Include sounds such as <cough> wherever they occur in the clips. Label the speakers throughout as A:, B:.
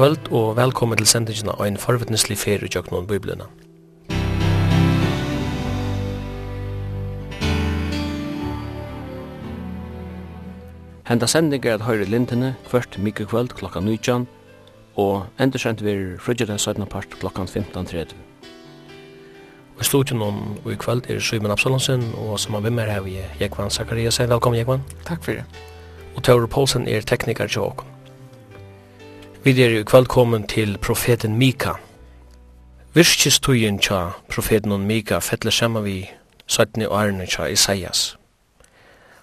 A: kvöld og velkommen til sendingina og en forvittneslig fer i Jøknon Biblina. Henda sending er at høyre lintene kvart mykje kvöld klokka 19 og endursent vir frugere 17. part klokka 15.30. Og i studien og i kvöld er Suyman Absalonsen og som har vimmer her vi Jekvan Zakariasen. Velkommen Jekvan.
B: Takk fyrir.
A: Og Tauro Poulsen er teknikar til åkken. Vi er i kveld kommet til profeten Mika. Virkistøyen tja profeten Mika fettler saman vi søttene og ærene tja Isaias.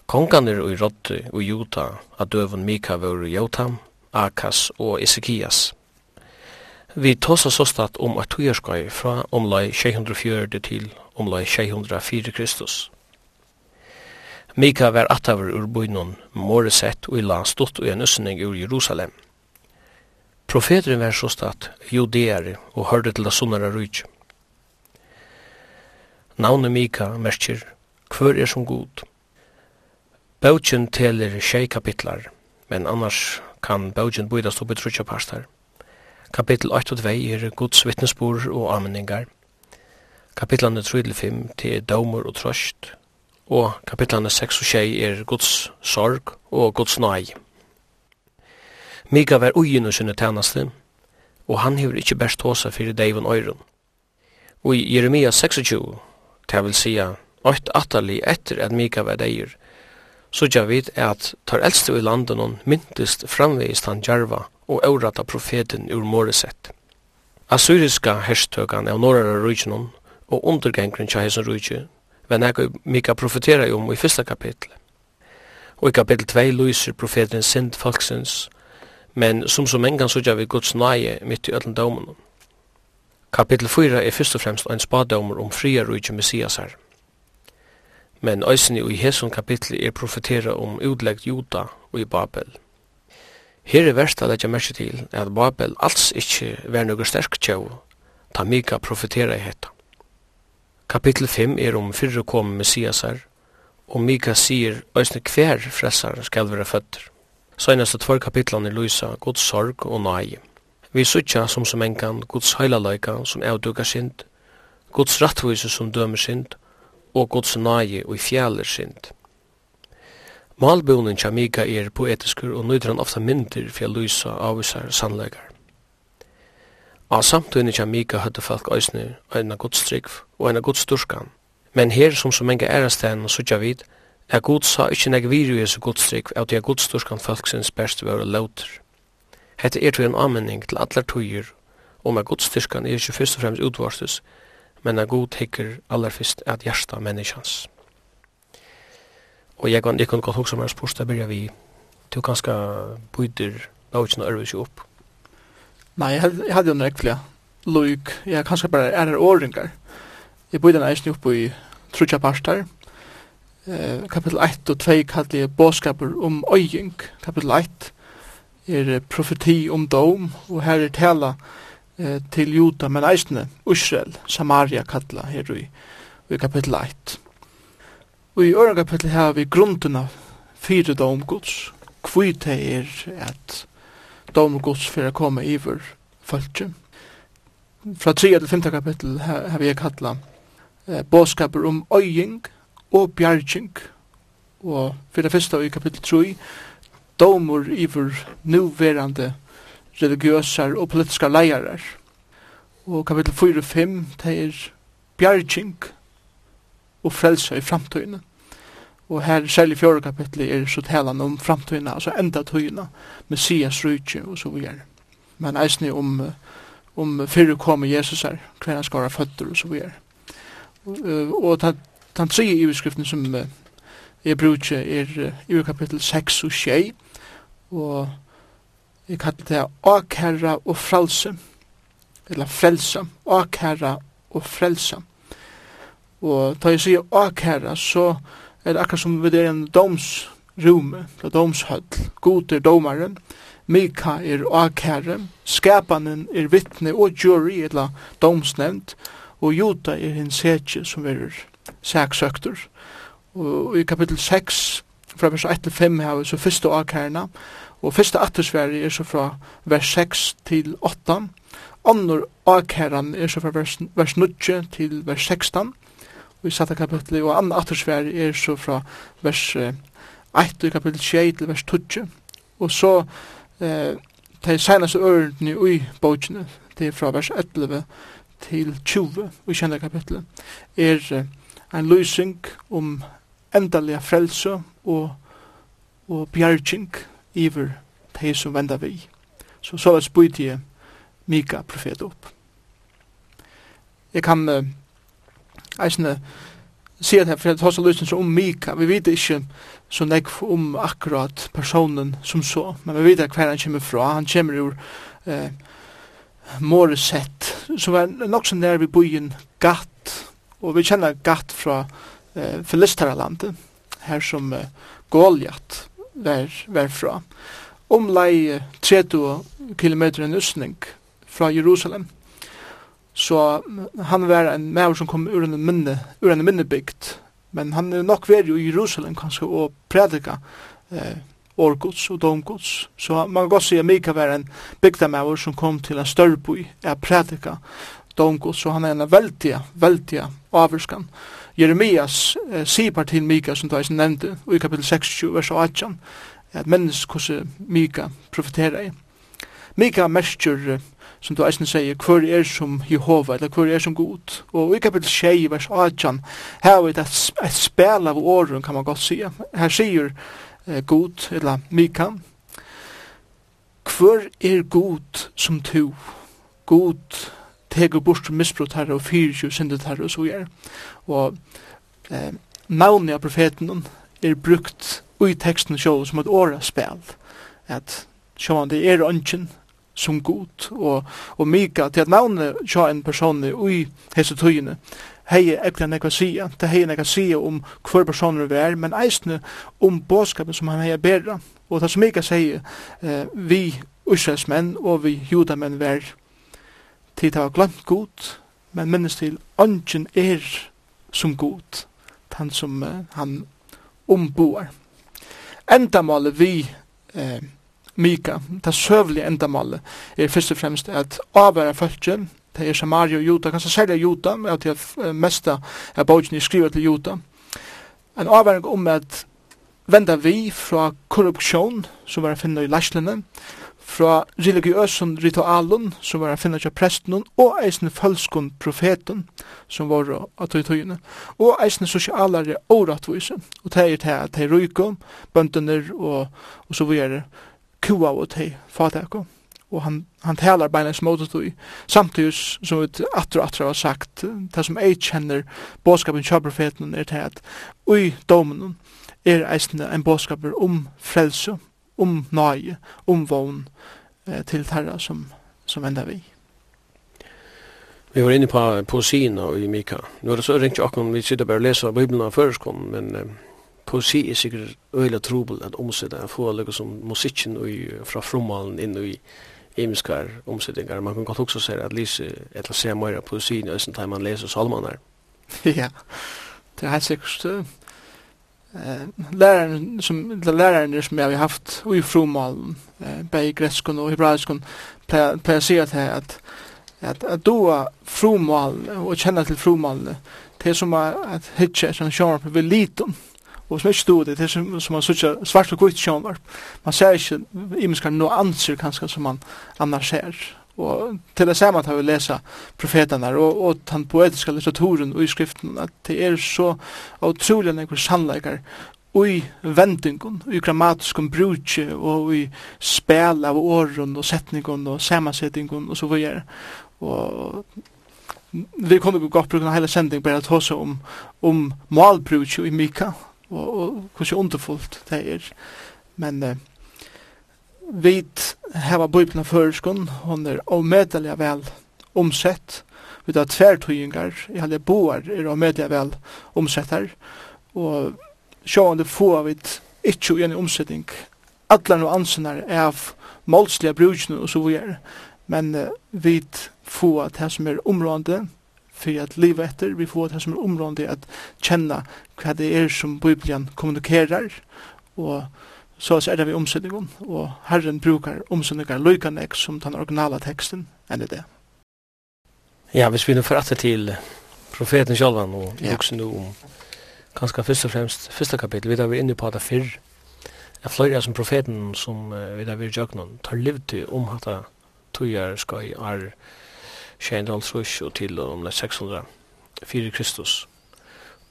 A: Kongan er i Rotte og Juta at døven Mika var i Jotam, Akas og Ezekias. Vi tåsa såstat om at tujerskøy fra omlai 640 til omlai 604 Kristus. Mika var atavar ur bøynon, moreset og i la stått og en ur Jerusalem – Profeteren var så statt judeare og hørte til det sunnare rujtje. Navnet Mika merker hver er som god. Bautjen teler tjei kapitlar, men annars kan bautjen bøydast opp i trutja parstar. Kapitel 8 og 2 er Guds vittnesbord og anmenningar. Kapitlene 3 til 5 til Daumur og trøst. Og kapitlene 6 og 6 er Guds sorg og Guds nøy. Mika var ugin og sinne tænaste, og han hever ikkje best hosa fyrir Deivon Øyron. Og i Jeremia 26, det vil sia, ått atali etter at Mika var deir, så gja vid at tar eldste i landen myntist framvegist han djarva og eurata profeten ur Moreset. Assyriska herstøkan av norra rujtjennom og undergengren tja hesson rujtje, men eg Mika profetera om i fyrsta kapitlet. Og i kapitel 2 lyser profeten sind folksins men som så mengan sudja vi Guds nøye mitt i öllum dømunum. Kapitel 4 er først og fremst ein spadømur om fria rujtje Messias her. Men òsini i hesson kapitel er profetera om utleggt juda og i Babel. Her er verst at jeg merke til at Babel alls ikkje var noe sterk tjau, ta mika profetera i hetta. Kapitel 5 er om fyrre kom Messias her, og Mika sier òsini hver frelsar skal være føtter. Seinast tvær kapitlan er Luisa, Guds sorg og nøye. Vi sutja som som enkan Guds heilaløyka som avdukar sind, Guds rattvise som dømer sind, og Guds nøye og fjaler sind. Malbunen tja Mika er poetiskur og nøyder han ofta myndir fyrir Luisa avvisar sannleikar. Av samtunni tja Mika høyde folk òsne og Guds trygg og eina durskan, men her som som enka erastegn og sutja vid, Er god sa ikkje nek viru i Jesu godstrykk, av til at gudsstorskan folksins best var lauter. Hette er til en anmenning til allar tøyer om at gudstyrskan er ikkje først og fremst utvarstus, men at god teker allar fyrst at hjärsta menneskjans. Og jeg kan ikke godt hoksa meg spørst, da byrja vi, du kanska byder og ørvis jo opp.
B: Nei, jeg hadde jo nek rekkflja, loik, jeg kanska bare er åringar. Jeg byder neis opp i trutja parstar, eh, kapitel 1 og 2 kallir båskaper om øying. Kapitel 1 er profeti om dom, og her er tala eh, til Juda, men eisne Israel, Samaria kalla her i, i kapitel 1. Og i øren kapitel her vi grunden av fire domgods, hvor er at domgods for å komme iver følge. Fra 3 til 5 kapitel her, her vi kalla eh, båskaper om øying, og bjarging. Og for det første i kapittel 3, domur iver nuverande religiøsar og politiska leiarar. Og kapittel 4 og 5, det er bjarging og frelsa i framtøyene. Og her, særlig fjore kapittel er så talan om framtøyene, altså enda tøyene, Messias rydtje og så videre. Men eisne om, om fyrre kom Jesus her, hver han skara føtter og så videre. Og, og den tredje iverskriften som uh, jeg bruker er uh, kapittel 6 og 6, og jeg kallar det akæra og frelse, eller frelse, akæra og frelse. Og da jeg sier akæra, så er det akkurat som vi er en domsrume, eller domshøll, god er domaren, Mika er akære, skapanen er vittne og jury, eller domsnevnt, og Jota er hins setje som er saksøkter. Og i kapittel 6, fra vers 1 til 5, har vi så første avkærna, og første attersverige er så fra vers 6 til 8. Annor akæran er så fra vers, vers 9 til vers 16, og i satta kapitlet, og anna attersverige er så fra vers 1 i kapitlet 6 til vers 20, Og så eh, de seneste ørene i bøkene, det er fra vers 11 til 20, og i kjenne kapitlet, er eh, en løsning om endalige frelse og, og bjergjeng iver de som vender vi. Så så er bøyde jeg Mika profet opp. Jeg kan uh, eisne si at jeg forteller hos løsning om Mika. Vi vet ikke så nekk om akkurat personen som så, men vi vet hver han kommer fra. Han kommer ur uh, Moreset, som var nok så nær vi byen Gatt, Og vi kjenner gatt fra eh, Filisteralandet, her som eh, Goliath var, var fra. Omlai 30 km østning fra Jerusalem. Så han var en maver som kom ur en minne, ur en minnebygd. Men han er nok vært i Jerusalem kanskje og predika eh, årgods og domgods. Så man kan godt si at Mika var en bygdamaver som kom til en større by, er predika dongos, så han er en veldig, veldig avvurskan. Jeremias eh, sier til Mika, som du har nevnt, og i kapitel 26, vers 18, at mennesk hos Mika profeterer i. Mika mersker, som du eisen sier, hver er som Jehova, eller hver er som god. Og i kapitel 6, vers 18, her er det et spil av åren, kan man godt si. Her sier eh, god, eller Mika, hver er god som to, god teker bort misbrot her og fyrir tjur syndet her og så gjør. Og eh, navnet av profeten er brukt i teksten sjå som et åra spel. At sjå det er ønsken som god og, og mika til at navnet sjå en person i hese tøyene hei egentlig nekva sia, det hei nekva sia om hver personer vi er, men eisne om båskapen som han hei bera. Og det som Mika sier, eh, vi Israels og vi judamenn vi er tid det var glemt god, men minnes til ånden er som god, han som uh, han omboar. Endamålet vi eh, Mika, det søvlige endamålet, er først og fremst at avvære følge, det er Samaria og Juta, kanskje særlig Juta, men at det meste av bogen er skrivet til Juta. En avværing om at venda vi fra korrupsjon, som var å finne i Lashlene, fra religiøsen ritualen som var finnet av presten og eisne følskon profeten som var av tøyene, og eisne sosialare åratvise og det er det at de ryko bøndene og, og så videre kua og de fatak og han, han talar beina smått og samtidig som vi atra atra har sagt det som ei kjenner båskapen kjøy profeten er det at ui domen er eisne en båskaper om frelse om nøye, om vogn eh, til terra som, som enda vi.
A: Vi var inne på poesien og i Mika. Nå er det så ringt jo akkurat vi sitter bare og leser Bibelen av føreskånd, men eh, poesi er sikkert øyla trobel at omsida en få lukka som musikken og fra fromalen inn i imiskar omsettingar. Man kan godt også se at Lise etla se meira poesien i Østen man leser salmanar. <laughs>
B: Ja, det er helt sikkert läraren som läraren som jag har haft i fromal eh bei greskon och hebraiskon på se att att att då fromal och känna till fromal det som att hitcha som sharp vid liten och som inte stod det det som som man söker svart och kvitt sharp man ser inte i minskar några anser kanske som man annars ser og til det samme at vi lesa profetene og, og den poetiske litteraturen og i skriften at det er så utrolig nekvar sannleikar i vendingun, i grammatiskum brutje og i spel av åren og setningun og samansettingun og så videre. Og vi kunne gå godt bruka hele sending bare at hosa om, om malbrutje i Mika og, og hvordan underfullt det er. Men eh, vit heva bøypna føreskon, hon er omedelig vel omsett, vi tar tvertøyingar, i halde boar er omedelig vel omsettar, og sjående få av et ikkje uenig omsetting, allar no ansenar er av målsliga brukene og så videre, men uh, vi få det som er områdende, för att leva etter, vi får det som er området att känna vad det är som Bibeln kommunikerar. Och så så er det vi omsynningen, og Herren brukar omsynningar løykanek som den originala teksten enn det.
A: Ja, hvis vi nu får til profeten Sjalvan og
B: ja.
A: luksen om ganske først og fremst første kapittel, vi da vi inne på det fyrr, Jeg fløyre som profeten som uh, vi da vi jøknon tar liv til om hatta tøyar skal i ar 250 og til om 600 fyrir Kristus.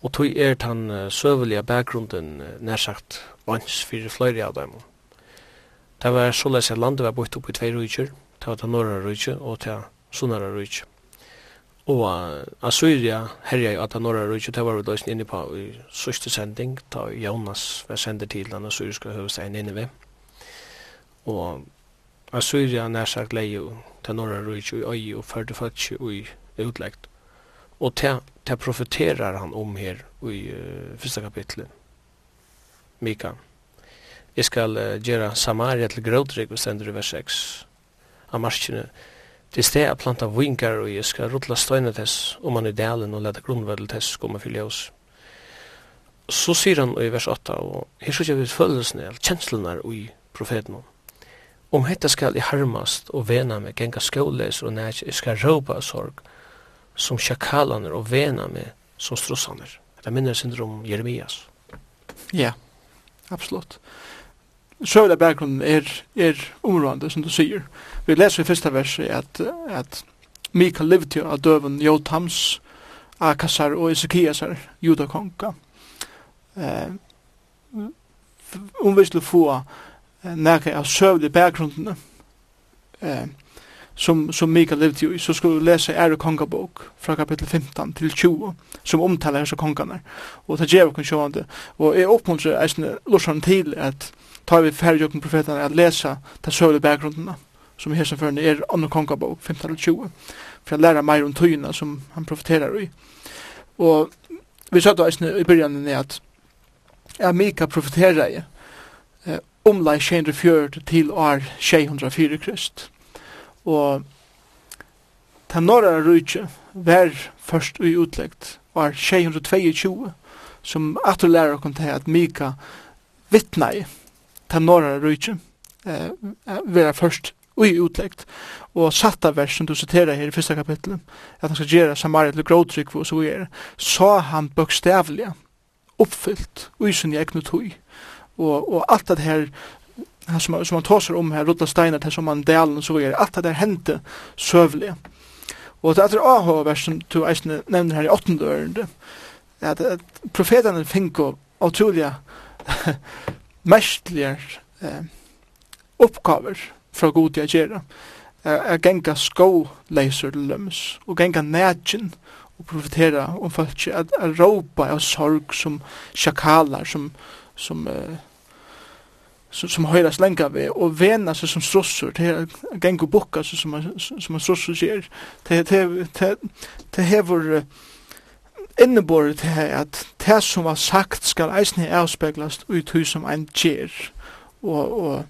A: Og tøy er den uh, søvelige bakgrunden uh, nærsagt vans fyrir fløyre av dem. Det var så leis at landet var bort opp i tvei rujtjur, det var til norra rujtjur og til sunnara rujtjur. Og uh, Assyria herja jo at han norra rujtjur, det var vi løsning inne på i sørste sending, da Jonas var sender til den assyriske høvestein inne ved. Og Assyria nærsagt jo til norra rujtjur i øy og fyrde fatsi og i utleggt. Og til profeterar han om her i uh, første kapitlet Mika. Jeg skal uh, gjøre Samaria til grådrygg og stender i vers 6 av marskene. Til sted jeg planta vingar og jeg skal rutla støyne tess om man i delen og leta grunnvedel tess komme fylle oss. Så sier han i vers 8 og her sier jeg vi følelsene eller kjenslene i profeten Om hetta skal i harmast og vena meg genga skåles og nek jeg skal råpa sorg som sjakalaner og vena meg som strossaner. Det minner syndrom Jeremias.
B: Ja. Yeah. Absolutt. Søvla bakgrunnen er, er områdende, som du sier. Vi leser i første verset at, at Mikael levde av døven Jotams, Akasar og Ezekiasar, judakonka. Eh, om vi skulle få eh, nekka av søvlig bakgrunnene, eh, som, som Mikael levde i, så skulle du lese Ære kongabok fra kapittel 15 til 20, som omtaler hans kongarna. Og det gjør kun sjående. Og jeg oppmuntrer eisne lorsan til at tar vi færre jokken profetene at lese de søvlige bakgrunnene, som i hese førende er andre kongabok, 15 til 20, for å lære mer om tøyene som han profeterer i. Og vi sa da eisne i byrjanen er at ja, Mikael profeterer i eh, omlai 640 til år 604 krist Og ta norra rujtje var først i utleggt var 622 som atur lærer kom til at Mika vittna i ta norra rujtje eh, vera først Ui utlegt. og satta vers som du citerar her i fyrsta kapitlet at han skal gjera Samaria til gråtrykk og så er, så han bøkstavlige uppfyllt og sin egnu tui. og, og alt det her han som, som han tar om här, rulla steiner, här som han delen så er allt det där hente søvlig. Og det er avhåvers som du eisne nevner her i åttende ørende, at, at profetene finko utrolige <laughs> mestlige eh, oppgaver fra god til å gjøre. Er genga skåleiser til løms, og genga nægjen, og profetera om folk, at råpa av sorg som sjakalar, som, som eh, som, som høyrast lenga vi, og vena seg som strussur, til geng og bukka seg som, som en strussur sier, til hevur innebore til at det som var sagt skal eisne avspeglast ut hus som ein gjer, og, og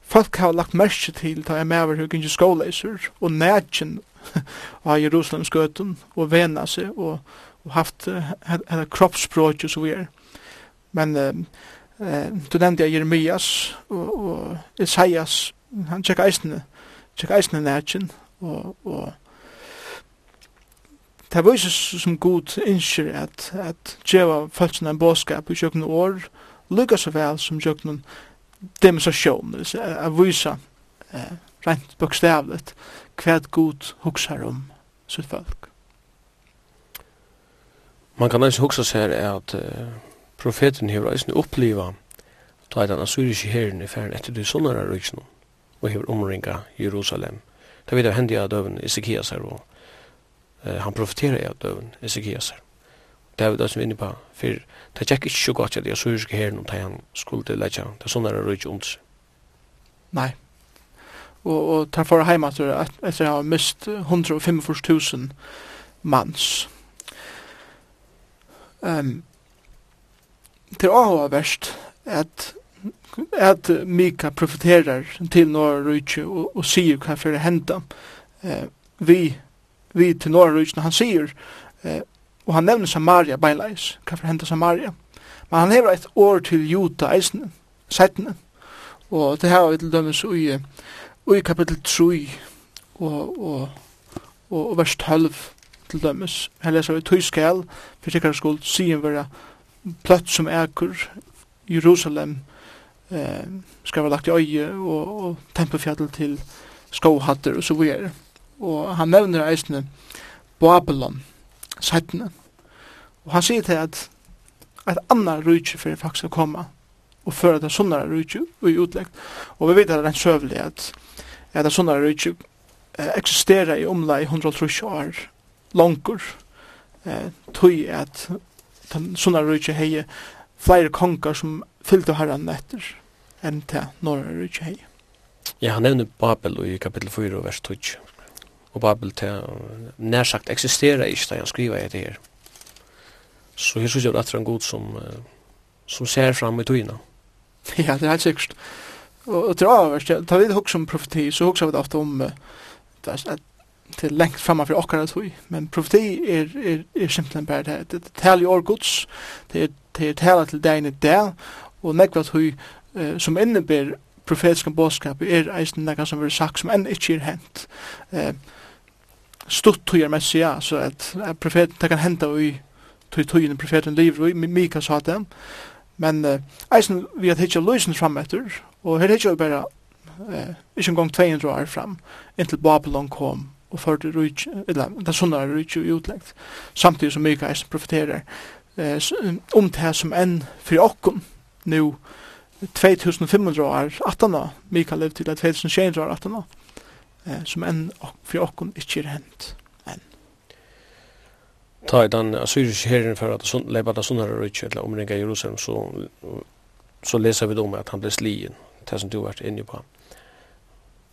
B: folk har lagt merke til da jeg mever hur gynge skåleiser, og nætjen av <laughs> Jerusalems gøtun, og vena seg, og, og haft uh, kroppsspråk og så videre. Men uh, Eh, du nevnte jeg Jeremias og, og Isaias, han tjekka eisne, tjekka eisne nætjen, og, og det vises som god innskjer at, at djeva følelsen en båskap i kjøkken år, lukka så vel som kjøkken demonstrasjon, a vil eh, rent bokstavlet hva god huksar om sitt folk.
A: Man kan ikke huksa seg at uh Profeten hever eisne uppliva ta den assyriske herren i færen etter de sunnare ryksene og hever omringa Jerusalem. Det vet jeg hendi av døven Ezekias her og eh, han profeterer av døven Ezekias her. Det er det som vi inne på for det tjekk ikke så godt at de assyriske herren og han skulle letja det sunnare ryksene seg.
B: Nei. Og, og ta for heima etter at jeg har mist 145.000 manns. Um, det er verst at at Mika profeterar til Norra Rujtje og, og sier hva for det henda. Eh, vi, vi til Norra Rujtje han sier eh, og han nevner Samaria beinleis hva for henda Samaria. Men han hever et år til Juta eisne settene og det her er til dømes i, i kapittel 3 og, og, og, og vers 12 til dømes her leser vi tøyskal for sikkert skuld siden vera plött som äker Jerusalem eh, ska vara lagt i öje och, och tempelfjäll till skohatter och så vidare. Och han nämner eisne Babylon, sættene. Og han sier til at et annet rujtje för faktisk å komme og føre det sunnare rujtje i utleggt. Og vi vet at det er en søvlig at, at det sunnare rujtje eh, eksisterer i omlai 130 år langer eh, tog at den sånne røyke hei flere konger som fyllte herren etter enn til norra røyke hei.
A: Ja, han nevner Babel i kapittel 4 vers 12. Og Babel til nær sagt eksisterer ikke da han skriver i det her. Så her synes jeg at det er en god som, som ser fram i tøyene.
B: Ja, det er helt sikkert. Og, og til avverst, ja, tar vi det hokk som profeti, så hokk vi det ofte om uh, at til lengt framan för okkara tog. Men profeti er, er, er simpelthen bare det. Det talar ju år gods, det er, det er talar til dagen i dag, og nekva tog uh, som inneber profetiska bådskap er eisen nekka som er sagt som enn ikkje er hent. Uh, stutt tog er messia, så at, at profeten det kan henta i tog togene profeten liv, og Mika sa det, men uh, eisen vi at hitja løysen fram etter, og her hitja vi bare uh, ikkje en gong 200 år fram, inntil Babylon kom, og førte rujt, eller det sunnar rujtje og utlengt, samtidig som Mika eisen profiterer eh, om det som enn for okkom nu 2500 år 18 år, Mika levde til 2600 år 18 år, eh, som enn for okkom ikkje er hent enn.
A: Ta i den assyriske herren for at leipa det sunnar rujtje, eller omringa Jerusalem, så, så leser vi om at han ble slien, det som du har vært inne på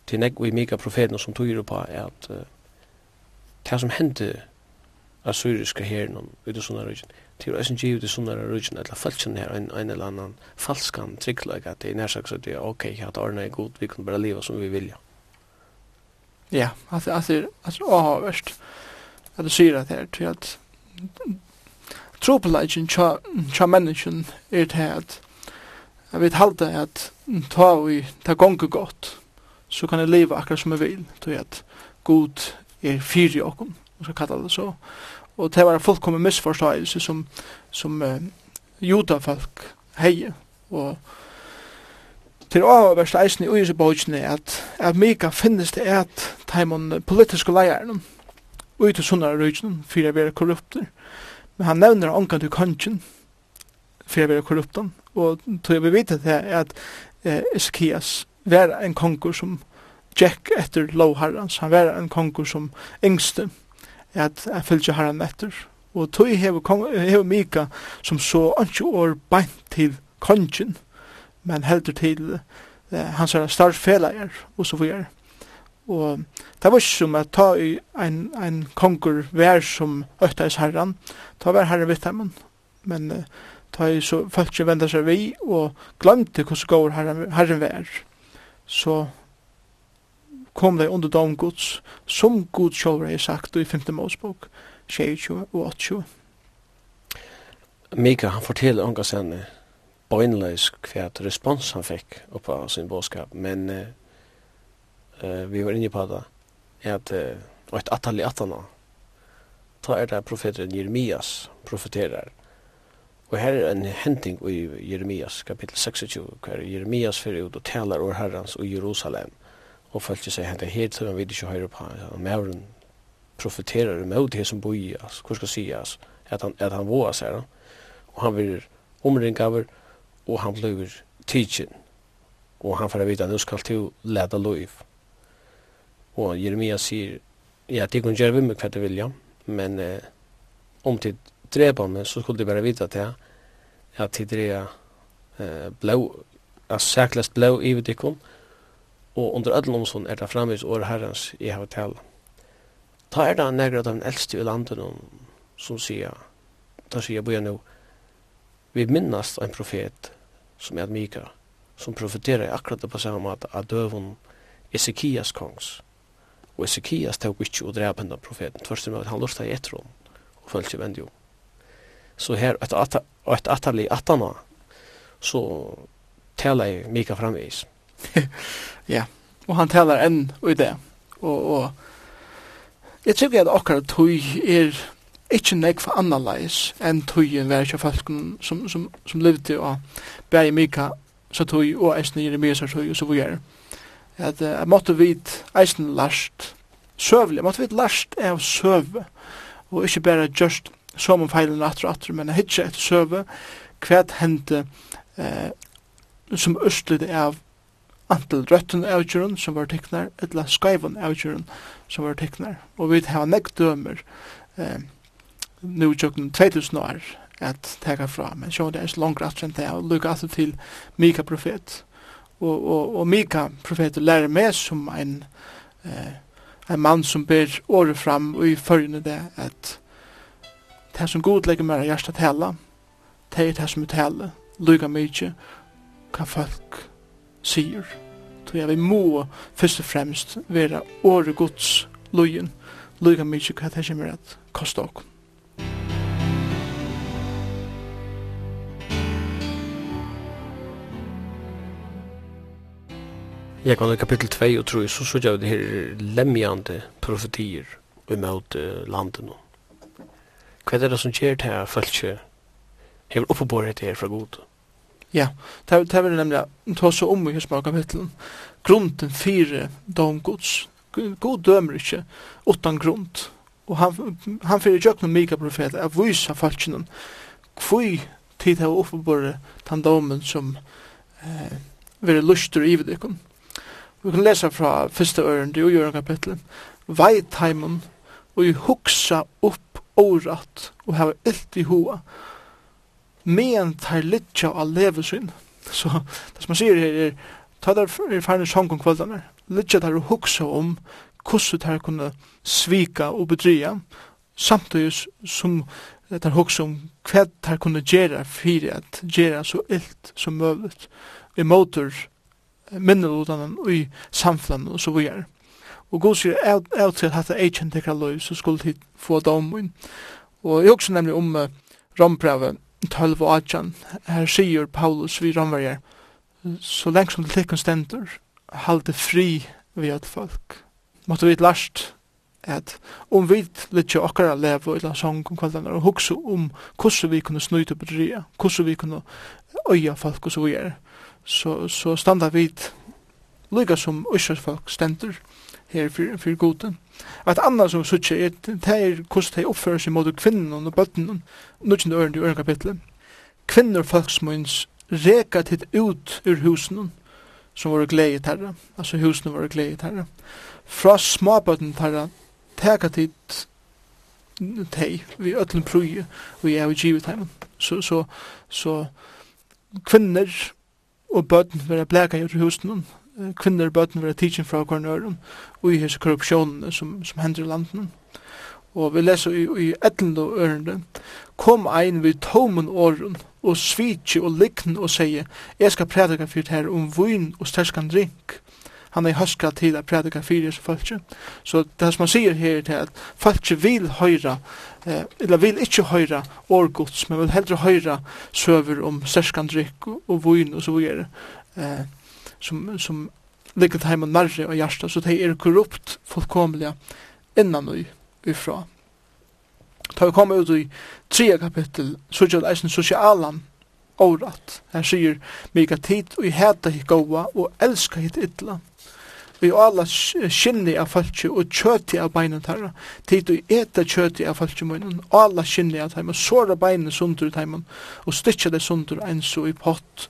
A: til nek vi i mika profeten som tog på at uh, det som hendte av syriska herren ut i sånne ryggen, til å gi ut i sånne ryggen, eller falskan her, en, en eller annan falskan trygglag, at det er nærsak så det er ok, at Arne er god, vi kan bare leva som vi vilja.
B: Ja, altså, altså, altså, åhavverst, at du sier at her, til at tropelagen tja menneskjen er til at jeg vet halte at ta vi, ta gongu godt, så kan jeg leve akkurat som jeg vil, tog at god er fyr i okkom, og så kalla det så. Og det var fullkommen misforståelse som, som uh, judafolk heie, og til oververst eisen i Uyesebogene at, at mega finnes det at taimon politiske leierne ut til sånne røyken for å være korrupter. Men han nevner ankan til kanskjen for å være korrupten. Og tog jeg vi vite det at eh, Eskias var en konkur som Jack etter lovharrans, han var en konkur som yngste, at han fylgje harran etter. Og tog hever, hever Mika som så ikke år beint til kongen, men heldur til eh, hans er starfelager og så videre. Og det var ikke som at ta i ein, ein konkur vær som økta herran, ta vær herran vitt men uh, ta i så folk som venda seg vi og glemte hvordan går herren, herren vær så kom de under dom Guds, som Gud sjálfur er sagt i 5. Mosebok, 22 og 28.
A: Mika, han forteller unga senne, bøgnløys hva respons han fikk oppa sin bådskap, men uh, vi var inne på det, at uh, et atall i atana, ta er det profeteren Jeremias profeterar, Og her er en henting i Jeremias, kapitel 26, hver Jeremias fyrir ut og talar over herrans og Jerusalem. Og følte seg henta her til han vet ikke høyre på han. mauren profeterar med det som boi, altså, hvor skal si, altså, at han, at han våa seg, og han blir omringaver, og han blir tidsin, og han får vite at nu skal til leda loiv. Og Jeremias sier, ja, det kan gjøre vi med hva det vilja, men eh, om til drepa meg, så skulle de bara vita jeg, at att tidrea eh blå at säklast blå i vid ikon og under alla sånn er det fremvis år herrens i hotell ta er det negra av de äldste i landet som säger ta jeg bøyer nå, vi minnast en profet som er Mika som profeterer akkurat på samme måte av døven Ezekias kongs. Og Ezekias tog ikke å drepe henne profeten. Tvørst med at han lortet i etter og følte seg vendig om. Så her, et, atta, et atterlig attana, så taler jeg Mika framvis. <laughs>
B: ja, og han taler enn i det. Og, og jeg tror at akkurat tøy er ikke nek for annerleis enn tøyen vær ikke folk som, som, som levde og bæg Mika så tøy og eisen Jeremias tøy og så vi videre. At jeg måtte vite eisen last søvlig, jeg måtte vite last av søv og ikke bare just som om feilen atter og atter, men jeg hittir etter søve hva hente eh, som østlid av antal røtten avgjøren som var teknar, etla skaivan avgjøren som var teknar. Og vi har nekk dømer eh, nu tjokken 2000 år at teka fra, men sjå det er så langt rett enn det, og lukka alltid til Mika profet. Og, og, og Mika profet lærer meg som en, eh, en mann som ber året fram og i følgende det at det som god legger mer i hjertet tala, det er det som er tala, lyga mykje, hva folk sier. Så jeg vil må først og fremst være åre gods løyen, lyga mykje hva det kommer at koste okkur.
A: Jeg kan i kapittel 2 og 3, så sørger jeg det her lemjande profetier imot landet nå. Hva er det som gjør det her folk hever oppebåret det her fra god?
B: Ja, det er nemlig ta så om i hesma kapitlen. Grunden fire dom gods. God dømer ikke utan grund. Og han, han fyrir jøkna mika profet av vysa falskinen kvui tid hava oppebåret tan domen som eh, veri lustur i vidikon. Vi kan lesa fra første øren, det er jo kapitlet. Veit heimen og hugsa upp året og hava illt i hoa men tar litja av levesyn <laughs> så det som man sier her er ta der er færne sjong om kveldene litja der og huksa om hvordan der kunne svika og bedrya samtidig som der huksa om hva der kunne gjerra fyrir at gjerra så illt som møvlet i motor minnelodene og i samfunnet og så videre Og god sier, av til hatt er kjent ekra løy, så skulle tid få domen. Og jeg også nemlig om uh, rombrevet 12 og 18, her sier Paulus vi Romverger, så lengt som det tekken stender, halde fri vi at folk. Måtte vi last at om vi litt litje okkara leva i sång om kvaldanar og hukse om hvordan vi kunne snuite på dria, hvordan vi kunne øya folk og så vi er, så, så standa vi lika som Ísraels folk stendur, her for, for gode. Og et annet som sutje er, det er hvordan de oppfører seg mot kvinnen og bøtten, nødvendig øren i øren kapitlet. Kvinner folksmunns reka titt ut ur husen som var gledet terra. altså husen var gledet terra. Fra småbøtten terra teka titt tei, vi ötlen prøy, og jeg har givet heimen. Så, så, så kvinner og bøtten vera blæka i husen, kvinner og bøten vera tidsin fra hver nøren, og i hese korrupsjonen som, som hender i landene. Og vi leser i, i etlende og ørende, kom ein vid tomen åren, og svitje og likn og seie, jeg skal prædika fyrt her om vun og sterskan drink. Han er høska til at prædika fyrt hese falskje. Så det som man sier her til at falskje vil høyra, eh, eller vil ikkje høyra årgods, men vil heldre høyra søver om sterskan drink og, og vun og så videre. Eh, som, som ligger til heimen nærre og hjärsta, så det er korrupt fullkomliga innan og ifra. Ta vi kommer ut i tredje kapittel, så er det eisen sosialan året. Her sier mika tid og i heta hitt gåa og elska hitt ytla. Vi alla skinni av falki og kjöti av beinen tarra. Tid og eta kjöti av falki munnen. Alla skinni av taimun. såra beinen sundur taimun. og stitja det sundur eins og i pott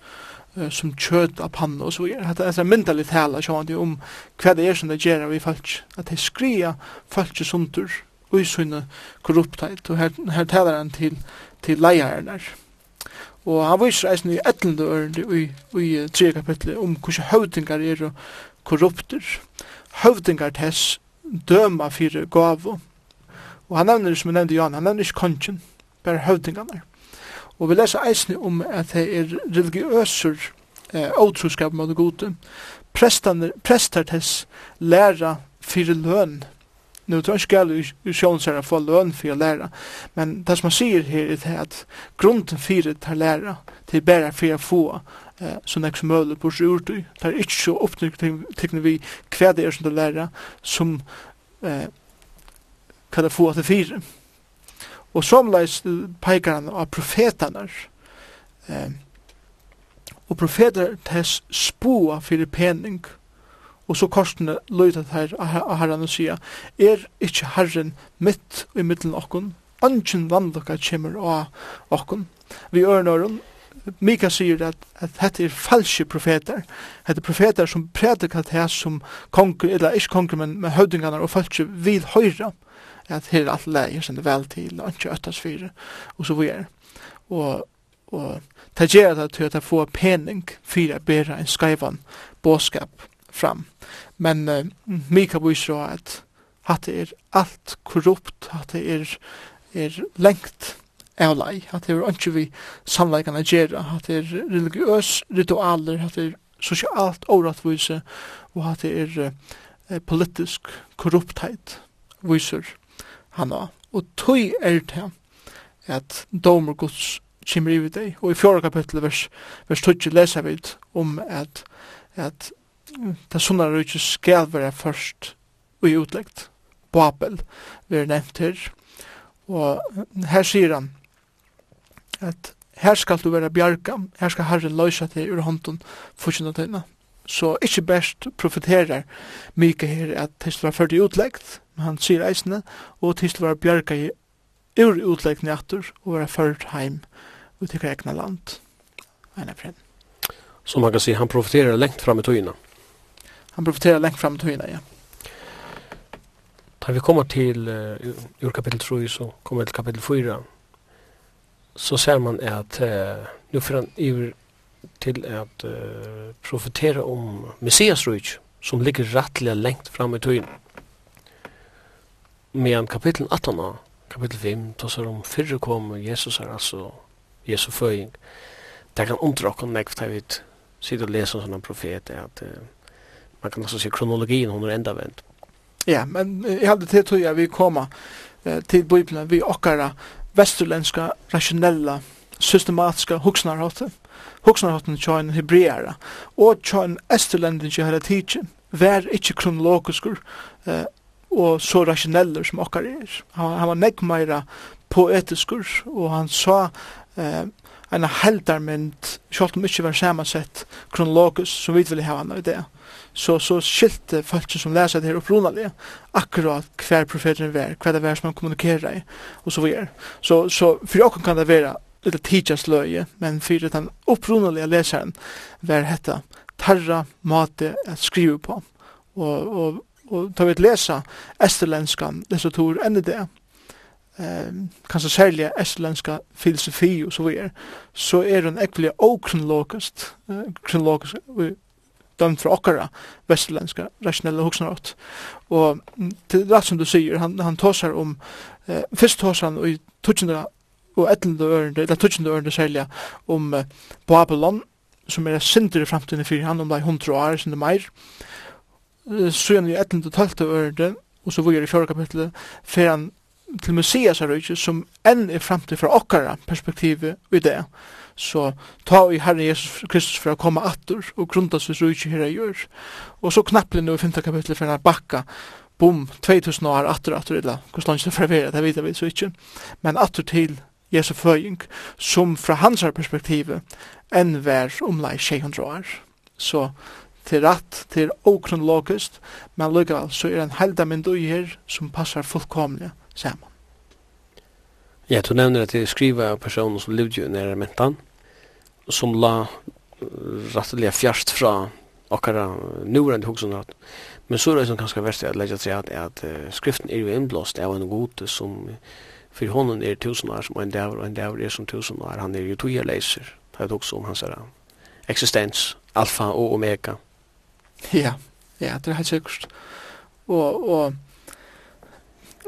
B: som kjøt av panna og så videre. Det er en myndelig tale sjående om hva det er som det gjerra vi folk. At det skria folk sundur og i sunne korruptheit. Og her, her taler han til, til leieren der. Og han viser eisen i etlende ørende i, i tre kapitlet om hvordan høvdingar er korrupter. Høvdingar tess døma fyrir gavu. Og han nevner, som jeg nevnte Jan, han nevner ikke kongen, bare høvdingarna. Og vi leser eisne om at det er religiøser eh, åtroskap mot gode. Prestar tess læra fyrir løn. Nu tror jeg ikke alle usjonsere få løn fyrir læra, men det som man sier her er at grunden fyrir tar læra til bæra fyrir få eh, så nek som møller på sjurdu. Det er ikke så opptrykkning vi hva det er som det læra som eh, kan det få til fyrir. Og somleis peikar han av profetanar. Eh, og profetar tess spua fyrir pening. Og så korsene løyta her av herran og sia, er ikkje herren mitt i middelen okkon, angen vannlokka kjemur av okkon. Vi ørnåren, Mika sier at, at dette er falske profeter. Dette er profeter som prædikar det som konger, eller ikke konger, men, men høvdingarna og falske vil høyra at her er alt leir som det vel til, og ikke øttas fire, og så videre. Og, og det gjør det til at jeg får pening for å bære en skreivan båskap fram. Men uh, Mika viser at at det er alt korrupt, at det er, er lengt av lei, at det er ikke vi samleikene gjøre, at det er religiøs ritualer, at det er sosialt årettvise, og at det er uh, politisk korruptheit viser han av. Og tøy er det at domer gods kommer i deg. Og i fjorda kapittel vers, vers 20 leser vi om at, at det sånne er ikke skal være først og i utleggt. Babel vi er nevnt her. Og her sier han at her skal du være bjarga, her skal Herren løysa til ur hånden fortjenta tøyna så ikkje best profeterer Mika her at Tisla var ført i utleggt, men han sier eisene, og Tisla var bjerga i ur utleggt nøyattur og var ført heim ut i egna land. Eina frem.
A: Så man kan si, han profeterer lengt fram i tøyina.
B: Han profeterer lengt fram i tøyina, ja.
A: Da vi kommer til uh, ur kapitel 3, så kommer vi til kapitel 4, så ser man at uh, nu fyrir han iver til at uh, profetera om Messias rujt, som ligger rettelig lengt fram i tøyen. Men kapittel 18, kapittel 5, tåsar om fyrre kom Jesus er altså Jesu føying. Det kan undra okken nekv, det vet, sitte og lese om sånne profet, at uh, man kan også se kronologien, hon er enda vent.
B: Ja, men jeg hadde til tøy at vi kommer uh, til Bibelen, vi okkara vesturlenska, rationella, systematiska huksnarhåttet. Huxnarhotten tja en hebreara, og tja en esterlendin tja hela tidsin, vær ikkje kronologiskur eh, og så rationeller som okkar er. Han, han var nekk meira poetiskur, og han sa eh, en heldarmynd, sjálft om ikkje var samansett kronologisk, som vi ville hava han i det. Så, så skilte folk som leser det her opprunalige, akkurat hver profeten var, hver det var som han kommunikerer i, og så videre. Så, så for åkken kan det være eller teachers løye, men for den opprunalige leseren var hetta tarra mate at skrive på. Og, og, og ta vi et lesa esterlenska litteratur enn i det, eh, kanskje særlig esterlenska filosofi og så videre, så er den ekkelig okronologisk, eh, kronologisk, dømt fra okkara vestlendska rationella hoksnarått. Og til det som du sier, han, han tåsar om, eh, først tåsar han i 1200 og etlende ørende, eller tutsende ørende særlig, om uh, Babylon, som er sinter i framtiden fyrir han, om det er hundre år, som det meir. Uh, så er han i etlende tølte ørende, og så vujer i fjorda kapitlet, for han til Messias er ikke, som enn er framtid fra okkara perspektivet i det. Så ta i Herre Jesus Kristus for å komme atter og grunda seg så ikke her jeg gjør. Og så knapplig nå i 5. kapitlet for å bakka bom 2000 år atter atter eller Hvordan langt det være? Det vet vi så ikke. Men atter til Jesu føying, som fra hans perspektiv enn vær omlai 600 år. Så til rett, til okronologisk, men lukkavel så er en helda min her som passar fullkomlig saman.
A: Ja, du nevner at jeg skriva av personer som levde jo nere mentan, som la rattelig fjerst fra okkara nuvarande hugsunar. Men så er det som kanskje verst at leggja til at, at skriften er jo innblåst av en god som för honom är tusen år som en dag och en dag är som tusen år. Han är ju tio läser. Det är också om hans här existens. Alfa och omega.
B: Ja ja det är helt säkert och och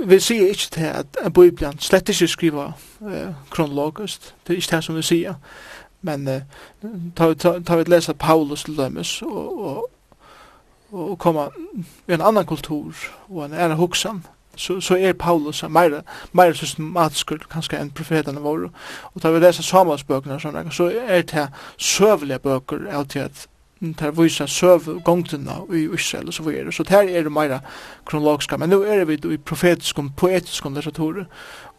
B: vi ser ikke til at Bibelen slett ikke skriver eh, kronologisk, det er ikke det som vi sier, men eh, tar, tar, tar vi Paulus til dømes og, og, og kommer i en annan kultur og en ære hoksan, så, så er Paulus meira, meira systematisk kanskje enn profetene våre. Og da vi leser Samuelsbøkene og så er det søvelige bøker av til at der viser søv gongtene i Israel og så videre. Så där är det mer kronologiska. Men nu är vi i profetisk och poetisk litteratur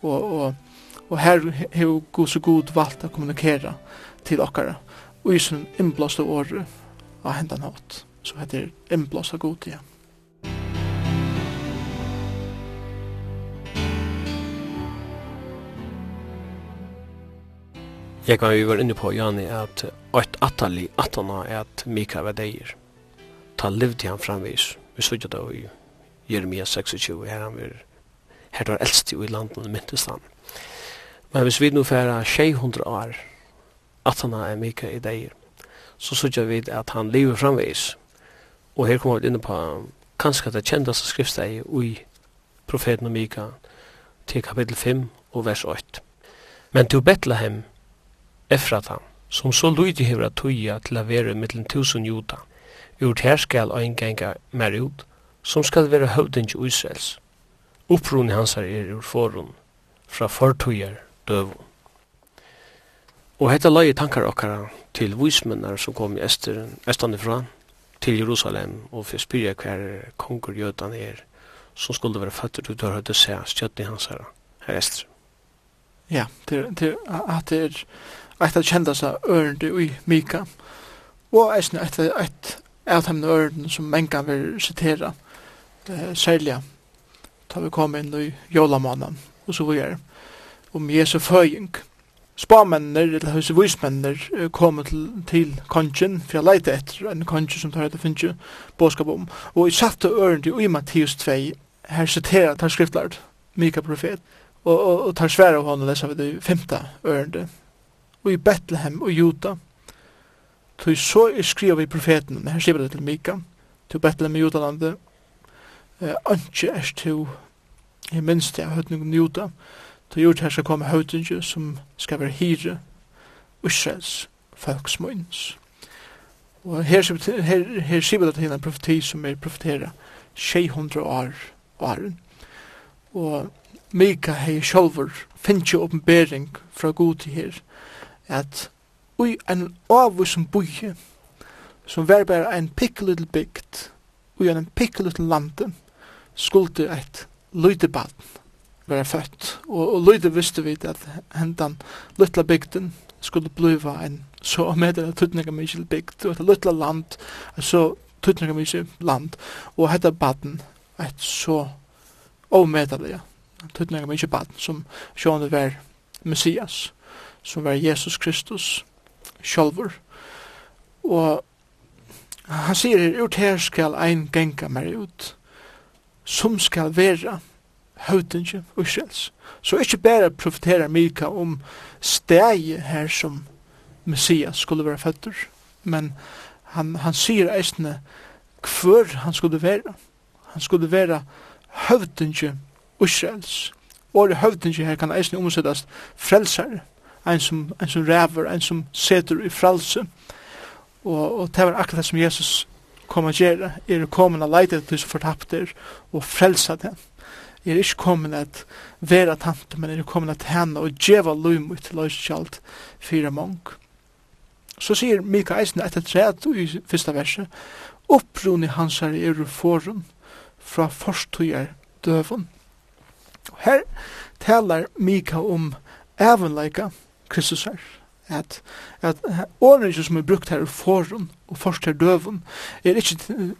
B: och och och här har går så god valt att kommunikere till okkara. Og i sin inblåsta år av hendan hatt. Så heter inblåsta god igen Ja.
A: Jeg kan jo være inne på, Jani, at et atali, atana, er at Mika var deir. Ta livde han framvis. Vi sørger da i Jeremia 26, her han var, her var eldst i landet, og myntes han. Men hvis vi nu færa 600 år, atana er Mika i deir, så sørger vi at han lever framvis. Og her kommer vi inne på, kanskje det kjendaste skriftsteg i profeten Mika, til kapittel 5 og vers 8. Men til Bethlehem, Efrata, som så lydig hever at tøya til å være mittlen tusen juta, ur her skal ein ganga mer ut, som skal være høvdingi uisels. Uppruni hansar er ur forun, fra fortøyer døvun. Og hetta leie tankar okkara til vísmennar som kom i Esteren, Estan ifra, til Jerusalem, og fyrir spyrja hver kongur jötan er, som skulle være fattig ut og høyde seg stjøtni hans her, her Ester.
B: Ja, til, til at det er eit av kjenda seg ørende i Mika, og eisne eit eit av dem ørende som menga vil sitera, eh, særlig da vi kom inn i jólamanan, og så videre, om Jesu føying. Spamennir, eller hos vismennir, kom til, til kongen, for jeg leite etter en kongen som tar etter finnes båskap om, og jeg satte ørende i Mattius 2, her sitera tar skriftlart, Mika profet, og, og, og tar svære av hånden, lesa ved det femte ørende, og i Bethlehem og Juda. Tu så er skriva vi profeten, her skriver det til Mika, til Bethlehem og Judalandet, Anki er tu i minst av høytningen Juda, tu gjort her skal komme høytningen som skal være hire, Israels, folksmøyns. Og her, her, her skriver det til en profeti som er profetera 600 år varen. Og Mika hei sjolver finnst jo oppenbering fra god til her, at ui en avu som bui som var bare en pikkelittel bygd ui en pikkelittel lande skulde et lydebaden være født. Og, og lyde visste vi at hendan lytla bygden skulle bliva en så med det tutninga mykje bygd. Og et lytla land så tutninga mykje land. Og hetta baden et så omedelig tutninga mykje baden som sjående var Messias som var Jesus Kristus sjálfur. Og han sier her, ut her skal ein genga mer ut, som skal vera høvdinje Israels. Så ikkje bare profeterar Mika om stegi her som Messias skulle være føtter, men han, han sier eisne hver han skulle vera. Han skulle vera høvdinje Israels. Og høvdinje her kan eisne omsettast frelsare en som, en som ræver, en som seter i fralse. Og, og det var akkurat det som Jesus kom og gjøre, er kommet og leite til som fortapter og frelsa det. Er ikke kommet at være tante, men er kommet at henne og djeva lumi til løskjalt fyra mong. Så sier Mika Eisen etter træet i første verset, opproni hans her er forum fra forstøyer døven. Og her talar Mika om evenleika, Kristus er. At, at ordene som er brukt her forum og forst her døven, er ikke,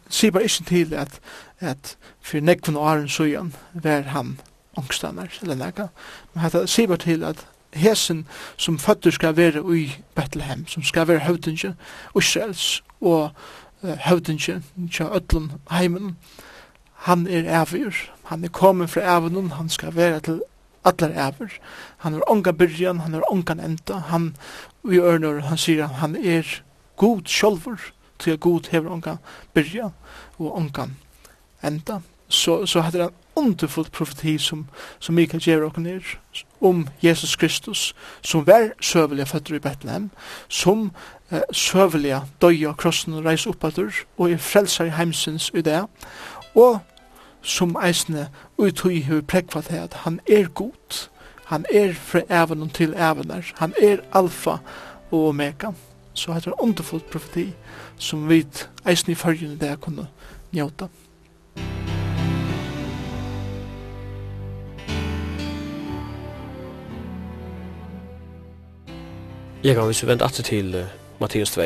B: sier bare ikke til at, at for nekven og åren søyen var han angstander, eller nekka. Men at sier bare til at hesen som føtter skal være i Bethlehem, som skal være høvdingen, Israels og uh, høvdingen til ødlen heimen, han er avgjør, han er kommet fra avgjør, han skal være til allar ever. Han er onga byrjan, han er onga enda. Han, vi ørnur, han sier han er god sjolver, til god hever onga byrjan og onga enda. Så, så hadde han underfullt profeti som, som Mikael gjør okken er om Jesus Kristus som var søvelige føtter i Bethlehem som eh, søvelige døy av krossen og reis oppadur og er frelser i heimsins i det og som eisne uttøy hur prekva til at han er god. Han er fra evnen til evener. Han er alfa og omega. Så heter er underfullt profeti som vi eisne i følgende det kunne njota.
A: Jeg kan vise vente atter til uh, Mathias 2,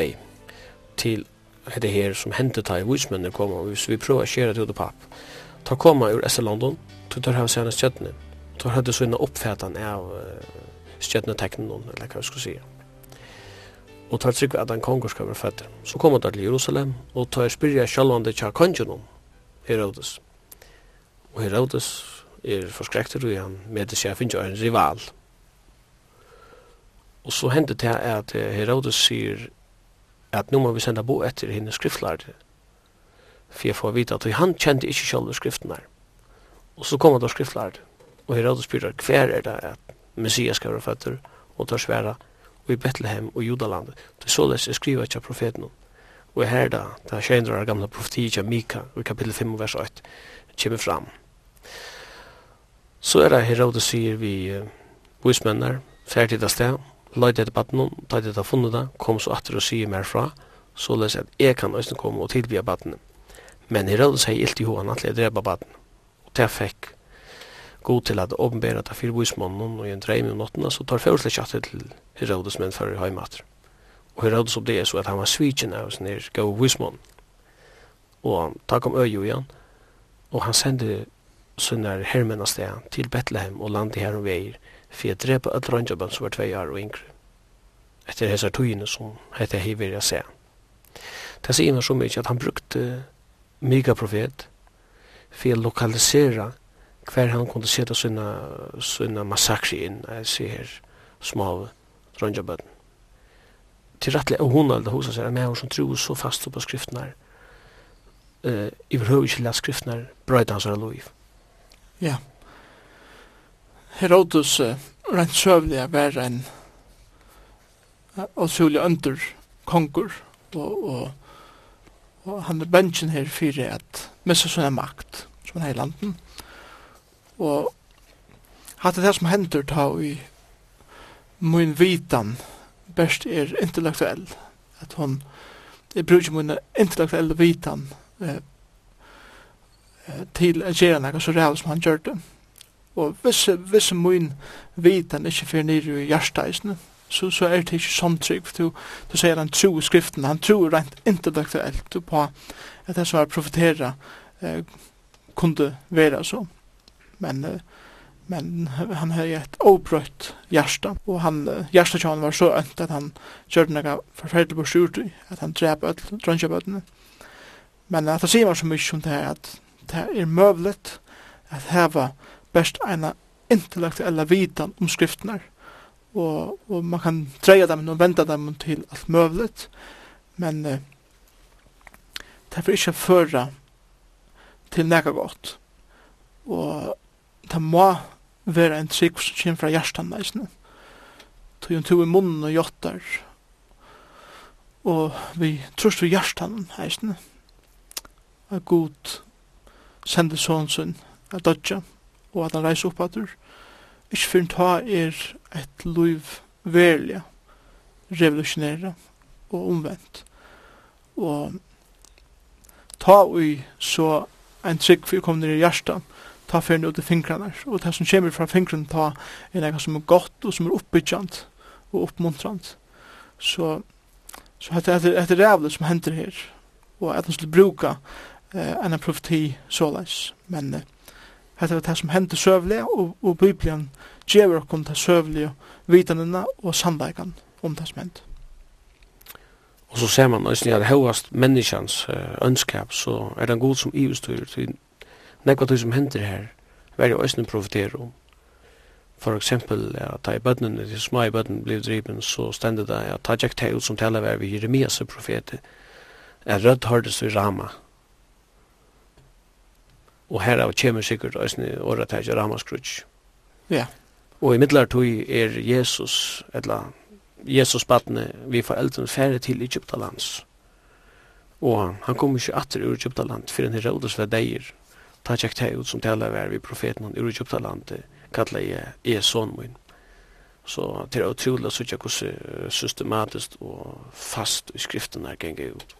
A: til det her som hendte ta i vismennene kommer, hvis vi prøver å skjere det ut og papp, ta koma ur SL London, to tar hava sena stjøtne. To hadde så inna oppfætan av stjøtneteknen, eller hva vi skulle sige. Og tar trygg at han konger skal være fætter. Så kom han til Jerusalem, og tar spyrja sjalvande tja kongen Herodes. Og Herodes er forskrekter, og han medis jeg finnes en rival. Og så hendte det at Herodes sier at nå må vi senda bo etter henne skriftlærde for jeg får vite at han kjente ikke selv skriften her. Og så kommer det skriftlærd, og Herodes spyrer hver er det at Messias skal være føtter, og tar sværa, og i Bethlehem og Judaland. Det er således jeg skriver ikke av profeten. Og her da, det er skjønner gamle profetiet av Mika, i kapittel 5, vers 8, kommer fram. Så er det Herodes sier vi uh, vismenner, ferdig av sted, løyde etter baden, da de har funnet det, kom så atter og sier mer fra, således at jeg kan også komme og tilbyr baden. Men Herodes seg ilt i hoan at jeg drepa baden. Og det fikk god til at åpenbæra det fyrir vismannen og i en dreim i nottena så tar fyrir kjatt til Herodes menn fyrir heimater. Og Herodes opp det er så at han var svitjen av sin her gav vismannen. Og han kom øy igjen og han sendte sunnar hermenn av sted til Betlehem og landi her om veir jeg drepa at røndjabban som var tvei år og yngre. Etter hessar tøyene som hette hei hei hei hei hei hei hei så hei hei han hei megaprofet for å lokalisere hver han kunne sette sina, sina massakri inn, jeg ser her små dronjabøtten. Til rettelig, og hun aldri hos oss er med som tror så fast på skriftene her, uh, i vil ikke lese skriftene her, brøyde hans her lov.
B: Ja. Herodes, uh, rent søvlig, var en uh, utrolig under konger, og, og Og han er bøndjen her for at missa sånne makt som han er i landen. Og hatt det som hender ta i min vitan best er intellektuell. At hon jeg bruker min intellektuell vitan eh, til å gjøre noe så reall som han gjør det. Og hvis, hvis min vitan ikke fyrir nere i hjerteisene, så, så er det ikke sånn trygg, for du, du sier han tror skriften, han tror rent intellektuelt på at det som er profetera eh, kunde være så. Men, eh, men han har et avbrøtt hjärsta, og han, eh, hjärsta han var så ønt at han gjør noe forferdelig borsyrt, at han drep ødel. Men at det sier man så mye som det her, at det er møvlet at heva best ena intellektuella vitan om skriftene og, og man kan tröja dem og venda dem til alt møvlet. Men uh, det är ikke føra til nega godt. Og det må være en trygg som kommer fra hjertan nästan tog en tur i munnen og jottar og vi trus vi hjertan heisne er god sende sånn sin at dødja og at han reiser opp at du Ikke for ta er et liv verlig, revolusjonere og omvendt. Og ta ui så en trygg for å komme ned i hjertet, ta ferden ut i fingrene, og det som kommer fra fingrene ta er noe som er godt og som er oppbyggjant og oppmuntrant. Så, så det er et rævlig som hender her, og at han skulle bruka eh, en profeti såleis, men eh, Hetta er det som hendur søvlig, og, og Bibelen gjever okkom det søvlige vitanina og sannleikan om det som hendur.
A: Og så ser man, hvis ni har høyast menneskjans ønskap, så er det en god som ivestyr, nekva tog som hendur her, vær jo òsne profiterer om. For eksempel, ja, ta i bøttene, de små i bøttene blir driven, så stendet det, ja, ta tjekk ut som taler vi Jeremias profeter, er rødt hørtes vi Rama, og herav kjemur sikkert òsne åretækja ramaskrutsk.
B: Ja.
A: Og i middelartøy er Jesus, etla, Jesus badne, vi foreldrene færre til Egyptalands. Og han kom ikke atter ur Egyptaland, for han er rådus ved deir. Ta tjekk det ut som taler var vi profeten han ur Egyptaland, kallar jeg er son min. Så det er utrolig så ikke hvordan systematisk og fast i skriften her ganger ut.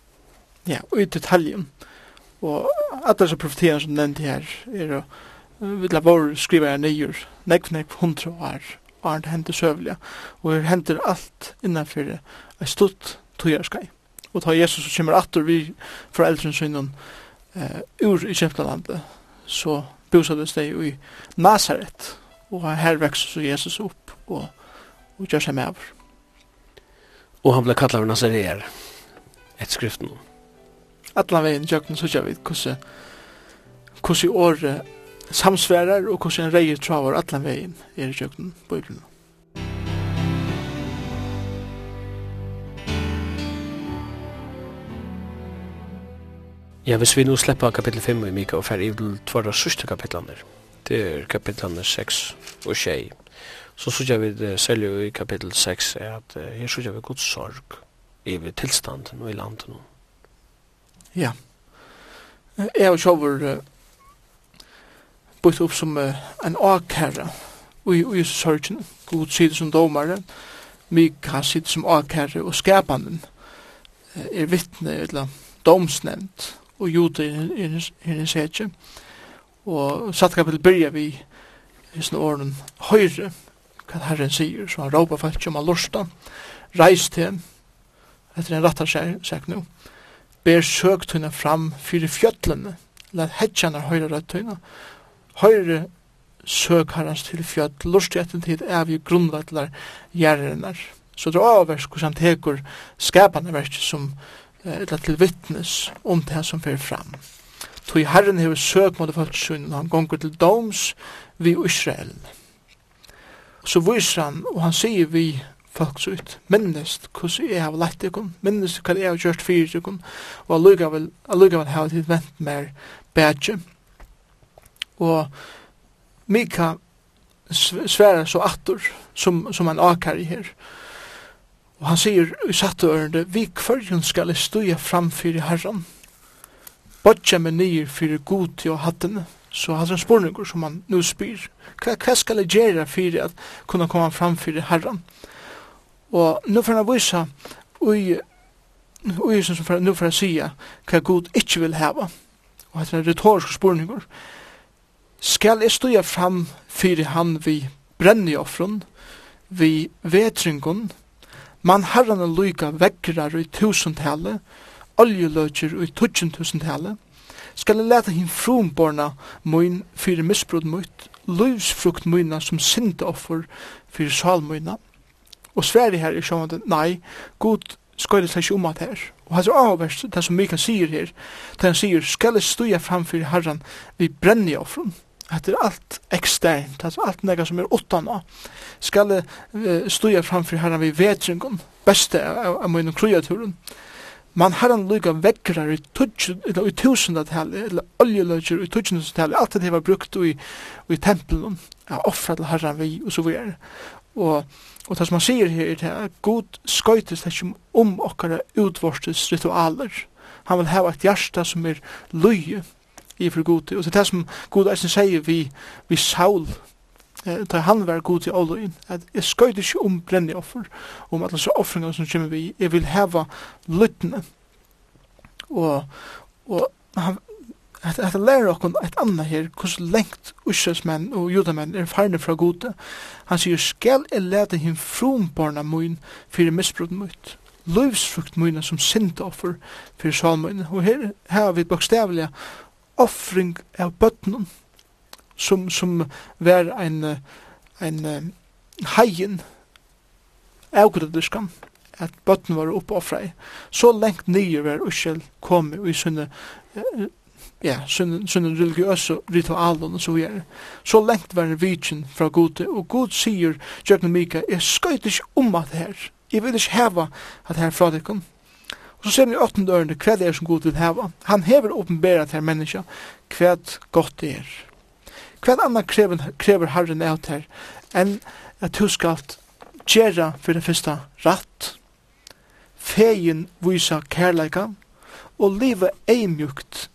B: Ja, og i detaljen. Ja Og alle disse profetiene som nevnte her, er å vi la vår skriva er nyer, nekv nekv hundra år, og det henter søvliga, og her henter alt innanfyrir ei stutt tøyarskai. Og ta Jesus som kommer atter vi foreldren synnen eh, ur i Kjemtalandet, så bosades de i Nazaret, og her vekst så Jesus opp og, og gjør seg med over.
A: Og han ble kallet av Nazareer, et skriften
B: om allan vegin jökna så vi kussu kussu orð samsværar og kussu ein reiður travar allan vegin er jökna bøkluna.
A: Ja, hvis vi nu slipper kapitel 5 i Mika og fer i tvara sørste kapitlene, Det er kapitlene 6 og 6. Så sørger vi selv i kapitel 6 er at her sørger vi god sorg i tilstanden og i landet nå.
B: Ja. Jeg har sjåver bøyt opp som en akherre og i sørgen. God sider som domare, Mika sider som akherre og skapanen er vittne eller domsnevnt og jude i hennes hetje. Og satt kapitel byrja vi i sånne åren høyre hva herren sier, så han råpa folk om han lorsta, reis til, etter en rattar seg, seg nu, ber søkt henne fram fyrir fjöllene, let hedjanar høyre rødt henne, høyre søk herrens til fjöll, i etten tid er vi grunnlettlar gjerrenar. Så det er avversk hos han teker skapande versk som eller til vittnes om det som fyrir fram. Toi herren hever søk mot folksunnen, han gonger til doms vi Israel. Så viser han, og han sier vi folk så ut. Minnest hvordan jeg har lett ikon, minnest hva jeg har gjort fyrir ikon, og allugavel, allugavel har jeg vent mer bedje. Og Mika sværa så attor som, som han akar i her. Og han sier i satte ørende, vi kvarjon skal stuja framfyrir herran, bodja med nyer fyrir goti og hattene, så hans en spurningur som han nu spyr. Hva, hva skal jeg gjere fyrir at kunna koma framfyrir herran? Herran? Og nu får han vise ui ui som for, nu får han sige hva Gud ikke vil heva. Og etter en retorisk spurningur. Skal jeg stå fram fyrir han vi brenner offren, vi vetringun, man herran og lyga vegrar i tusentale, oljeløkjer i tusentusentale, skal jeg leta hinn frumborna mun fyrir misbrud mot, livsfrukt muna som sinda offer fyrir salmuna, Og sverre her er sjående, nei, god skøyde seg om at her. Og hans er avverst, det som Mikael sier her, det han sier, skal jeg stuja framfyr herran vi brenni i. Det er alt eksternt, det er alt nega som er åttana. Skal jeg uh, stuja framfyr herran vi vetringon, beste av, av min krujaturen. Man herran lukka vekkrar i, i tusendatali, eller oljeløgjer i tusendatali, alt det var brukt i, i tempelen, ja, offra til herran vi, og så videre. Og, og det som han sier her er at god skøytes det ikke om okkara utvorstes ritualer. Han vil hava et hjärsta som er løye i for god. Og det er det som god eisen sier vi, vi Saul, eh, da han var god i avløyen, at jeg skøyde ikke om brenneoffer, om alle så offringer som kommer vi, jeg vil hava løytene. Og, og han, at, at læra okkon et anna her, kos lengt ussesmenn og judamenn er farne fra gode. Han sier, skal jeg lete him fromborna mun fyrir misbrot mut, løvsfrukt muna som sindoffer fyrir salmun. Og her har vi bokstavlega offring av bøtnum, som, som var ein, ein haien avgrudiskan, at bøtten var oppoffra i. Så lengt nye var uskjell kom i sunne ja, sine, sine religiøse ritualen og så videre. Så lengt var en vidjen fra Gode, og God sier, Jørgen Mika, jeg skøyt ikke om at her, jeg vil ikke heva at her fra dere. Og så ser vi i åttende ørende, hva det er som God vil heva. Han hever åpenbæret her menneska hva godt det er. Hva annet krever, krever Herren av her enn at du skal gjøre for det første ratt, fegin vysa kærleika, og livet eimjukt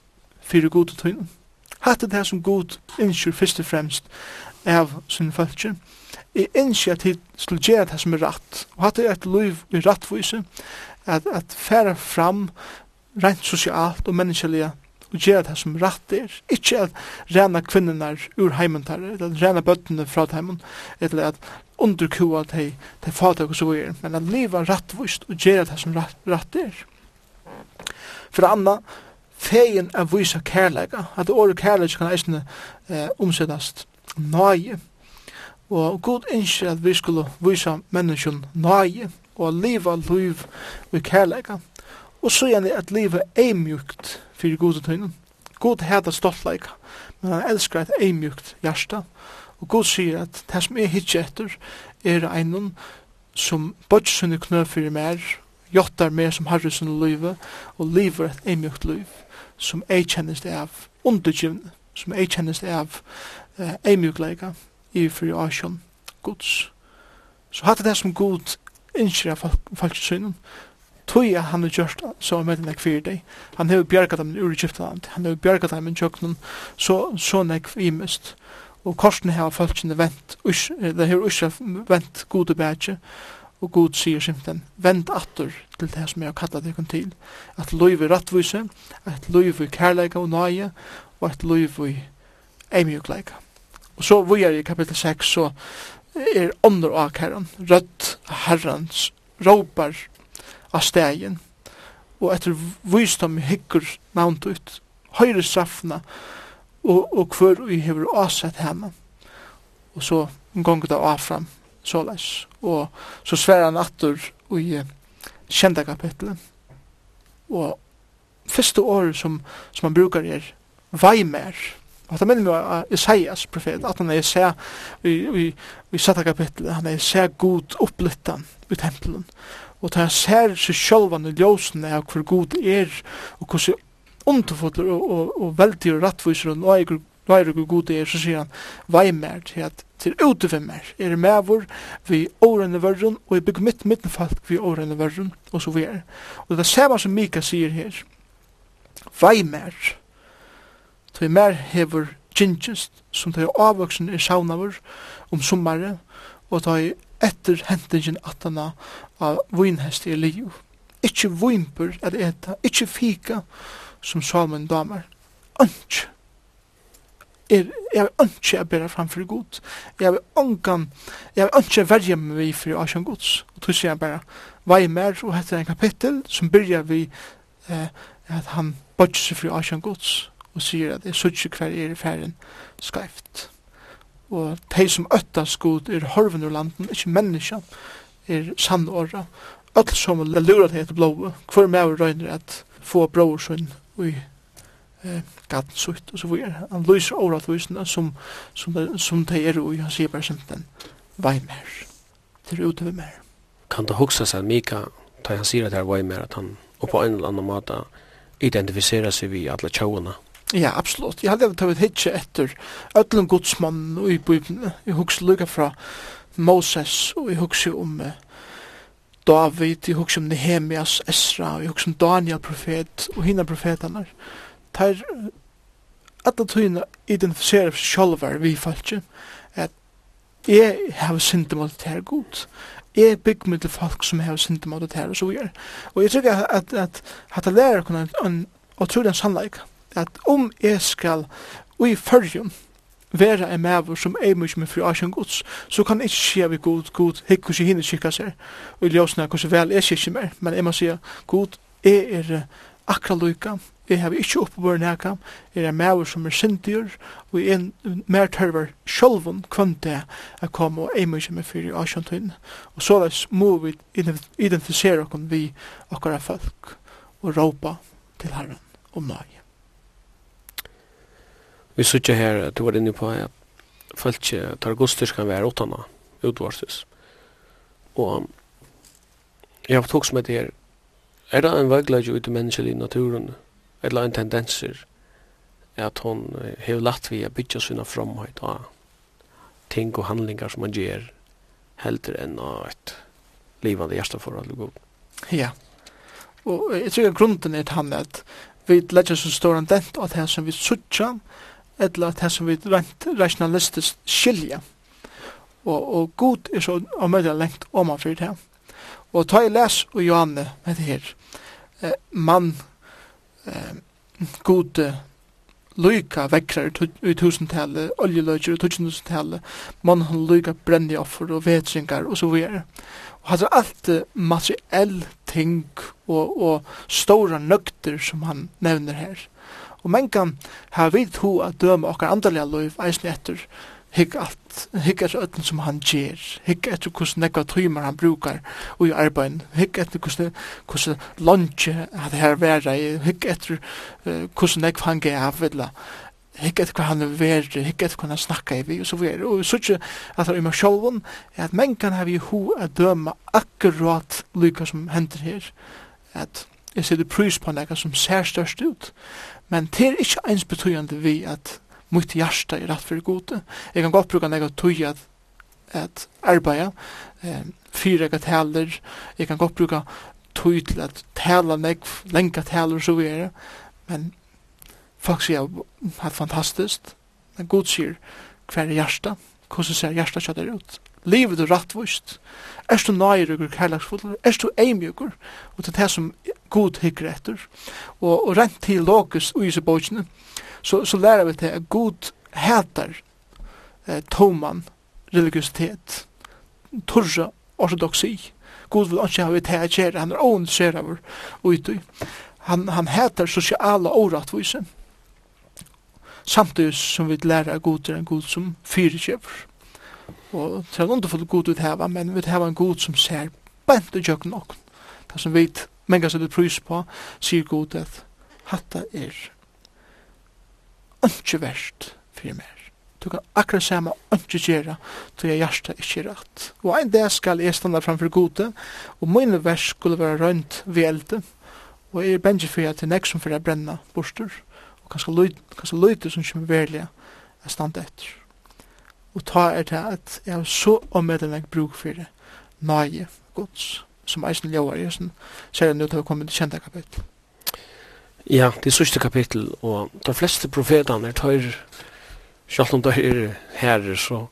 B: fyrir god og tøyna. Hatt er det som god innskjur fyrst og fremst av sin fölkje. Jeg innskjur at jeg skulle gjøre det som er rett. Og hatt er et liv i rettvise, at, at færa fram rent sosialt og menneskelige og gjøre det som rett er. Ikke at rena kvinnerne ur heimen der, eller at rena bøttene fra heimen, eller at underkua til, til fatak og så er, men at liva rettvist og gjøre det som rett, er. For anna, fegin av vysa kærleika, at året kærleika kan eisne eh, omsettast nøye. Og god ønsker at vi skulle vysa menneskjen nøye, og leva liv vi kærleika. Og så gjerne at livet er mjukt fyrir godetøynen. God heta stoltleika, men han elskar et eimjukt hjärsta. Og God sier at det som er hitje etter er einon som bodgjsunne knø fyrir mer, jottar mer som harrusunne løyve, og liver et eimjukt løyve som jeg kjennes det av, undergivne som jeg kjennes det av, uh, jeg mjukleika i fri asjon gods. Så hatt det som god innskjer av falsksynen, tog jeg han har gjort så med den ekvir deg. Han har bjergat dem ur Egyptaland, han har bjergat dem i tjøkkenen, så, så nek imest. Og korsen har falsksynet vent, det har Israel vent gode bætje, og god sier simpelthen, vend atur til det som jeg har kallat deg til, at loiv i rattvise, at loiv i kærleika og nøye, og at loiv i eimjukleika. Og så vi er i kapittel 6, så er ånder og herren, rødt herrens, råpar av stegen, og etter visdom hikker navnt ut, høyre straffna, og, og hver vi hever avsett henne. Og så gong det avfram, såleis. Og så sverar han atur i kjenda kapitlet. Og første året som, som han brukar er Vaimer. Og det minner meg av Isaias profet, at han er seg i, i, i satta kapitlet, han er seg god opplyttan i tempelen. Og det han ser seg sjølvan i ljósene av hvor god er, og hvordan underfotler og, og, og veldig og rettviser og nøyger Nå er god er, så sier han, vei mer til at til ute vi mer, er med vår, vi årene verden, og jeg bygger mitt mittenfalk vi årene verden, og så vi er. Og det er samme som Mika sier her, vei mer, til mer hever gingest, som til avvoksen i sauna vår, om sommare, og til etter hentingen atana av vinhest i liv. Ikke vimper at eta, ikke fika, som salmen damer. Ønsk, er, jeg vil ikke jeg bedre frem for god. Jeg vil ongan, jeg vil ikke verje meg for å kjenne gods. Og tog sier jeg bare, hva er mer, og heter en kapittel som begynner vi eh, at han bodger seg for å kjenne gods, og sier at jeg sørger hver er i ferien skreft. Og de som øttes god er horven ur landen, ikke menneska, er sandåra. Öll som lurer til etter blå, hver med å røyner at få bror sin og eh, gaten sutt og så videre. Han lyser overatvisene som, som, som det er, og han sier bare den vei mer, til ute ved mer.
A: Kan det hugsa seg, Mika, ta han sier at det er vei mer, at han og på en eller annen måte identifiserer seg vi alle tjåene?
B: Ja, absolutt. Jeg hadde tatt hitje etter ødelen godsmann og i bøybene. Jeg husker lukka fra Moses, og jeg husker om uh, David, jeg husker om Nehemias, Esra, jeg husker om Daniel profet, og hina profetene tar alla tøyna identifiserar sjálvar vi falki at jeg har syndemot til her god jeg bygg mig til folk som har syndemot til her og så videre og jeg tykker at at at at lærer kunne en den sannleik at om jeg skal ui fyrjum vera en mavur som ei mykje med fri asjon gods, så kan ikke skje vi god, god, hikk hos hinne kikka seg, og i ljósna hos vel er kikki mer, men jeg må sige, god, jeg er akra lykka, Jeg har ikke oppebøren hekka, jeg er maver som er sindyr, og jeg er mer tørver sjolvun kvante jeg kom og jeg som er fyrir avkjøntun, og så veis må vi identifisere okkur vi okkara folk, og råpa til Herren om nøy.
A: Vi sutja her, du var inne på at folk tar godstyrs kan være åttana, utvarsis, Og jeg har tog som et her, er det en vegledje ut i menneskelig naturen, eller en tendenser at hon hevur lagt vi a bytja sina framhøyt og ting og handlingar som man gjer heldur enn av et livande hjerteforhold og god.
B: Ja, og jeg tror grunden er han at vi legger så stor en dent at det som vi suttja eller at det som vi rent rationalistisk skilja. Og, og god er så á møyla lengt om man fyrir det og ta i les og Johanne med det her eh, mann eh, gode lyka vekkrar i tusentallet, oljeløyger i tusentallet, mann han lyka brenni offer og vetsingar og så videre. Og hatt er alt materiell ting og, og stora nøkter som han nevner her. Og menn kan ha vidt ho at døme okkar andalega løyf eisne etter Hygg alt, hygg etter ötten som han gjer, hygg etter hvordan nekva tøymer han brukar ui arbeid, hygg etter hvordan, hvordan lunge hadde her vera i, hygg etter uh, hvordan nekva han gav, vidla, hygg etter hva han er veri, hygg etter hva han snakka i vi, og så veri, og så ikke at det er med sjolven, er at menn kan hava i ho a døma akkurat lykka som hender her, at jeg sitter prys på nekka som ser størst ut, men det er ikke ens betøyende vi at mitt hjärsta är rätt för gode. Jag kan gå bruka några tog at at arbeida eh fyra gat heller jag kan gå bruka tog til at tala meg lenka taler så vidare men folk sier at fantastiskt men god sier hver er hjärsta hvordan ser hjärsta kjøttet ut Livet er rattvist. Er du nøyrugur kærlagsfullar, Er du eimjugur, og det er det som god hikker etter. Og, og rent til lokus ui seg bøkene, så, så lærer vi til at god hatar eh, toman religiositet, torra ortodoxi. God vil ikke ha vi til at gjøre, han er ser av utøy. Han, han hatar sosiala åratvise. Samtidig som vi lærer god er en god som fyrirkjøver. Og til en underfull god vi hava, men vi hava en god som ser bænt og jøkken nok. Det som vi mengas er det prys på, sier god at hatta er ikke verst for meg. Du kan akkurat se meg ikke gjøre, så jeg hjertet ikke er rett. Og en dag skal jeg stande framfor gode, og mine vers skulle være rønt ved elde, og jeg er bensje for jeg til nek som for jeg brenner borster, og kanskje løyte som kommer velja jeg standa etter. Og ta er det at jeg har så omedelig bruk for det, nøye gods, som eisen ljøver, jeg ser det nå til å komme til kjente kapitlet.
A: Ja, det er sørste kapittel, og de fleste profetene er tar, selv om de er herre, så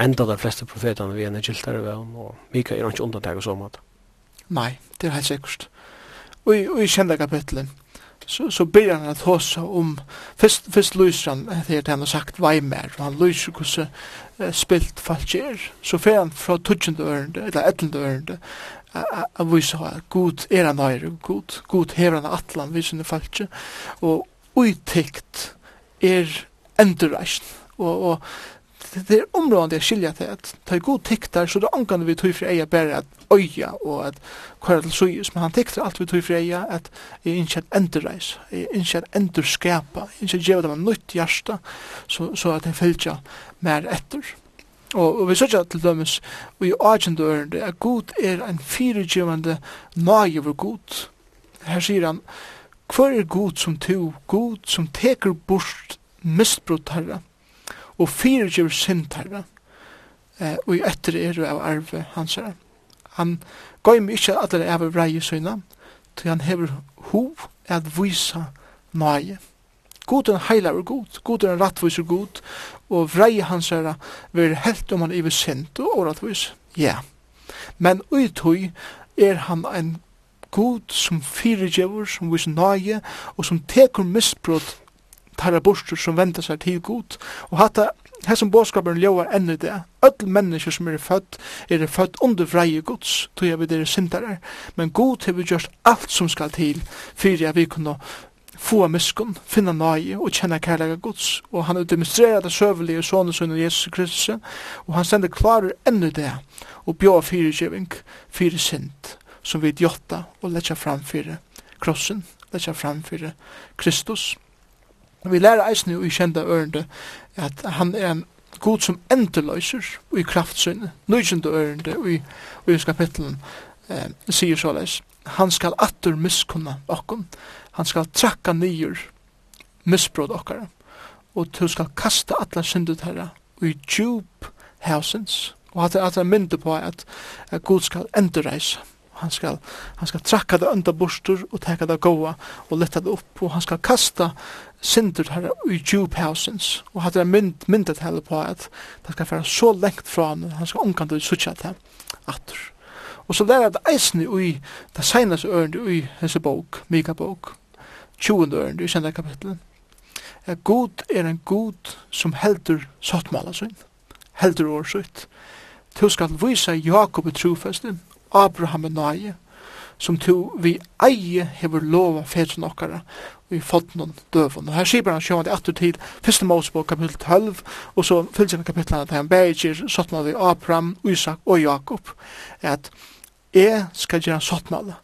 A: enda de fleste profetene vi er nedkiltere ved ham, og Mika er ikke undertag og så måte.
B: Nei, det er helt sikkert. Og, i, i kjente kapitlet, så, så ber han at hos om, først, først lyser han etter at han har sagt Weimar, og han lyser hvordan uh, spilt falsk er, så fer han fra tutsjende ørende, eller etlende ørende, a vísa at gud er han høyre, gud, gud hever han atlan vi sinne falskje, og uittikt er endurreisen, og, og det er områdende jeg skilja til at ta god tiktar, så det angan vi tog fri eia bare at øya og at kvar til suyus, men han tiktar alt vi tog fri eia at jeg innskje at endurreis, jeg innskje at endurskapa, jeg innskje at gjeva dem en nytt hjärsta, så, så at jeg fylgja mer etter. Og vi sørger til dømes, og i agent ørende, at god er en fyregivande nage over god. Her sier han, hver er god som to, god som teker bort mistbrott herre, og fyregiver synd herre, eh, og i etter er av arve hans herre. Han går med ikke at det er av vrei søgna, til han hever hov at visa nage. God er en heilaver god, god er en rattvis god, og vrei hans er vil helt om han iver sint og rattvis. Ja. Men uttøy er han en god som fyrirgjevur, som vis nage, og som tekur misbrot tarra bostur som venda seg til god. Og hatta Her som bådskaperen ljóar enn i det, öll mennesker som er født, er født under vreie gods, tog jeg vi dere syndere, men god har vi gjort alt som skal til, fyrir jeg vi kunne få miskun, finna nøye og kjenne kærlega gods. Og han demonstrerer det søvelige sånne sønne Jesus Kristus, og han sender klarer ennå det, og bjør fyrirgjeving, fyrir sint, som vi djotta og letja framfyrir krossen, letja framfyrir Kristus. Vi lærer eisne jo i kjenda ørende at han er en god som endeløyser i kraftsynet, nøyjende ørende og i, i kapitlen eh, sier såleis, han skal atter miskunna okkom, han skal trakka nyer misbrot okkara, og du skal kasta alla syndut herra i djup hausens, og at det er mynda på at, at Gud skal endurreisa, han skal, han skal trakka det unda bostur og teka det goa og letta det upp, og han skal kasta syndut herra i djup hausens, og hatt det er mynd, mynda tala på at han skal færa så lengt fra han, han skal omkant og sutja det atur. Og så lærer det eisne i det seneste ørende i hese bok, mika bok, 20 ørende i kjente kapitlet, at god er en god som heldur sottmala sin, heldur årsut. Tu skal vise Jakob i trofesten, Abraham i nage, som tu vi eie hever lova fedsen okkara i fått noen døvun. Og her sier han sjåan det atter til første Mosebok kapitel 12, og så fyllt seg kapitlene til han berger sottmala i Abraham, Isak og Jakob, at jeg skal gjøre sottmala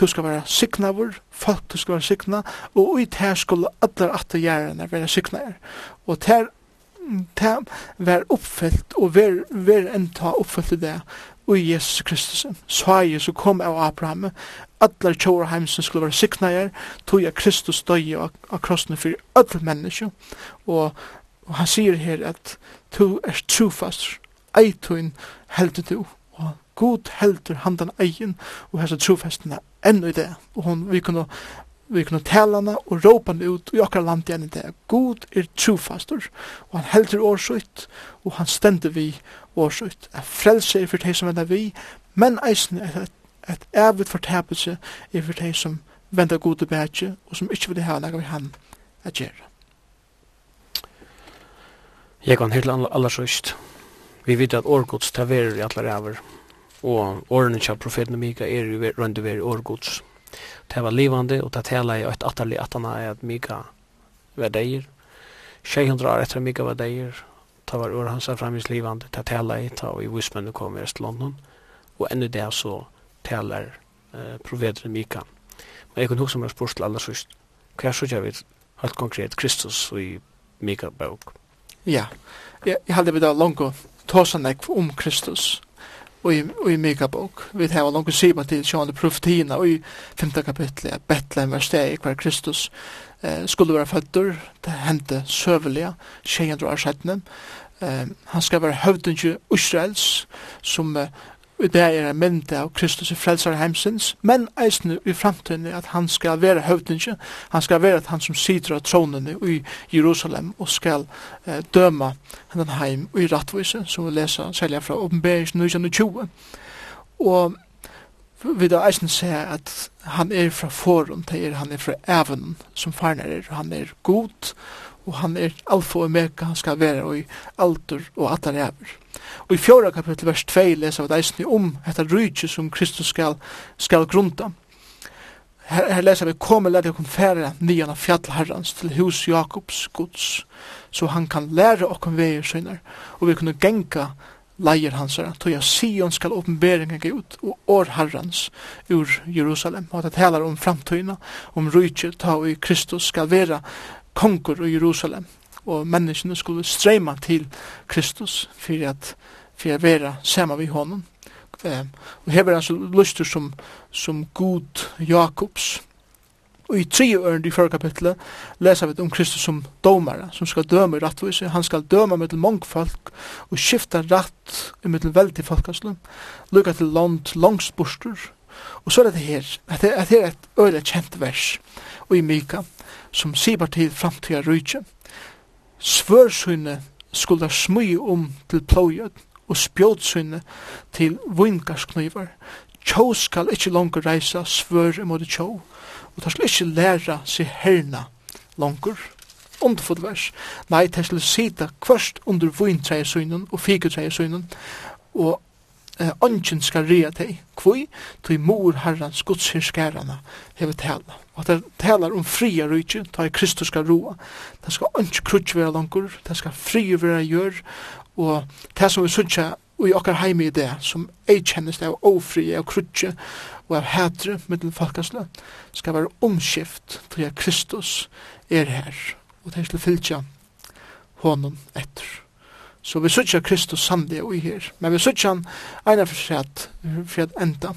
B: du skal være siknavur, folk du skal være sikna, og i tær skulle alle atter gjerne være siknaer. Og tær, tær være oppfyllt, og ver, ver enda oppfyllt i det, og i Jesus Kristus. så er Jesus kom av Abraham, alle tjóra heimsen skulle være siknaer, tog jeg Kristus døy av, av krossene for alle mennesker, og, og han sier her at du er trofast, eitun heldur du, god heldur handan egen og hesa trofestene enn i det. Og hon, vi kunne vi kunne tala henne og råpa henne ut i okkar land igjen i det. God er trofastur, og han heldur årsøyt, og han stender vi årsøyt. Jeg frelser er for de som vender vi, men eisen er et, et evigt fortapelse er for de som vender god og bætje, og som ikke vil ha laga vi han at gjøre.
A: Jeg kan helt aller. Vi vet at årgods taverer i allar æver og årene til profeten Mika er jo rundt over årgods. Det var livande, og det tala i et atterlig at han er at Mika var deir. 600 år etter Mika var deir, det var året hans er fremvis livande, det tala i, det i vismennu kom i Øst-London, og enda det så talar eh, profeten Mika. Men jeg kunne huske meg spørsmål aller sørst, hva er så jeg vet, helt konkret, Kristus i Mika-bok?
B: Ja, jeg, jeg hadde vidt av langt å ta seg om Kristus i, i Mika-bok. Vi har langt sima til sjående profetina i femte kapitlet at Betlehem var steg hver Kristus eh, skulle være fødder, det hendte søvelige, 200 år sjettene. Eh, han skal være høvdunge Israels som eh, i det er en mynd av Kristus i frelsar heimsins, men eisne i framtiden at han skal være høvdingen, han skal være at han som sitter av tronene i Jerusalem og skal eh, døma henne heim i rattvise, som vi leser selja fra oppenberingen 1920. Og vi da eisne ser at han er fra forum, det er han er fra evnen som farnar er, han er god, og han er alfa og omega, han skal være i alder og allar hever. Og i fjorda kapittel vers 2 leser vi eisne om dette rydje som Kristus skal, skal grunda. Her, her leser vi, kom og lær dere fære nian av fjallherrans til hus Jakobs gods, så han kan lære okkom veier synar, og vi kunne genka leier hans her, tog jeg Sion skal åpenberingen gå ut, og år herrans ur Jerusalem, og det talar om framtøyna, om rydje, ta og Kristus skal vera konkur i Jerusalem, og menneskene skulle streyma til Kristus for at for at være sammen med honom. Eh, og her var han sum lyster som, som god Jakobs. Og i tre øren i førre kapitlet leser vi om Kristus som domare, som skal døme i rattvise. Han skal døme med til mange folk og skifte ratt med til veldig folkaslum, lukka til land langst borster, Og så er det her, at det, at det er et øyla kjent vers og i Mika, som sier bare til framtida rujtje. Svørsynne skulle smøy om til plågjød, og spjódsyne til vingarsknivar. Tjå skal ikkje langer reisa svør imot tjå, og ta skal ikkje læra seg herna langer. Underfull vers. Nei, ta skal sita kvørst under vintreiesynen og figutreiesynen, og eh, ongen skal rea deg, kvoi, tog mor herrans gudshyrskærana hever tala. Og det talar om fria rujtje, ta i Kristus skal roa, det skal ongen krutsk vera langur, det skal fria vera gjør, og det som vi suttja i okkar heimi i det, som ei kjennes av ofri, av krutsk, og av hætre, middel folkasle, skal være omskift til at Kristus er her, og det er til fylgja honom etter. Så vi sutja Kristus samdi og i her. Men vi sutja han eina for seg at, for at enda.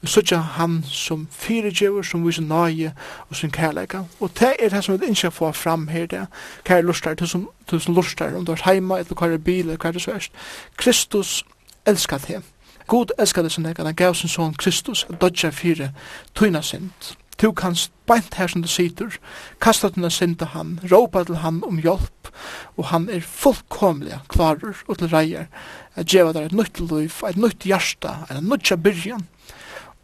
B: Vi sutja han som fyrirgjøver, som viser nøye og sin kærleika. Og det er det som vi ikke får fram her, det kære lustar, det som, det som lustar, om du er heima, eller hva er bil, eller hva er det svært. Kristus elskar det. God elskar det som det, han gav sin son Kristus, dodja fire, tøyna sint. Tu kanst beint her som du sitter, kasta dina synd til han, råpa til han om hjelp, og han er fullkomlig klarer og til reier at djeva der et nytt liv, et nytt hjärsta, et nytt byrjan.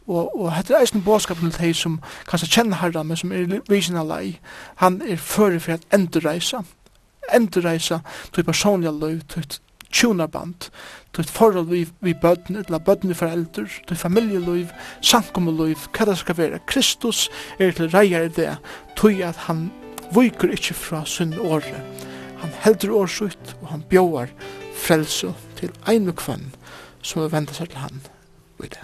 B: Og, og hette er eisen bådskapen til deg som kanskje kjenner herra, men som er visen av lei, han er fyrir for at endurreisa, endurreisa til personliga liv, til tjonarband, ditt forhold vi, vi bøtten, eller bøtten vi forelder, ditt familieliv, samkommeliv, hva det skal være. Kristus er til reier i det, tog at han viker ikke fra sin åre. Han helder årsutt, og han bjåar frelse til ein og kvann som vil vende seg til han i det.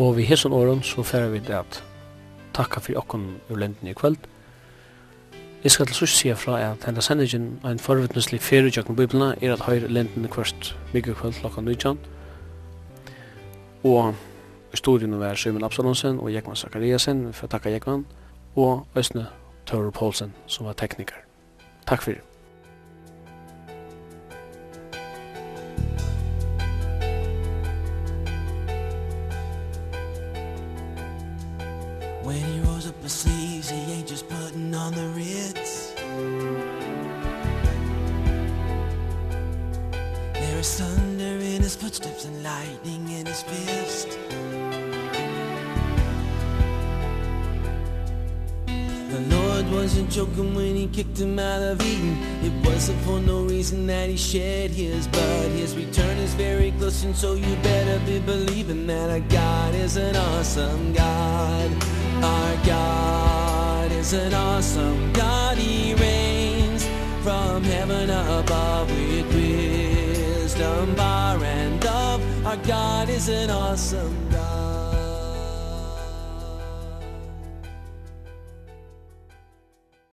A: Og vi hesson åren så færer vi det at takka fyrir okkon ur lendin i kvöld. Jeg skal til sørst sige fra at henda sendingen ein forvittneslig fyrirjøkken biblina er at høyre lendin i kvart mykje kvöld klokka 19. Og studien var Simon Absalonsen og Jekman Zakariasen for takka Jekman og Østne Tore Poulsen som var tekniker. Takk fyrir.
C: When he rolls up his sleeves He ain't just putting on the Ritz. There is thunder in his footsteps And lightning in his fist. The Lord wasn't joking when he kicked him out of Eden. It wasn't for no reason that he shed his blood His return is very close and so you better be believing That our God is an awesome God. Our God is an awesome God. He reigns from heaven above With wisdom, bar and dove Our God is an awesome God.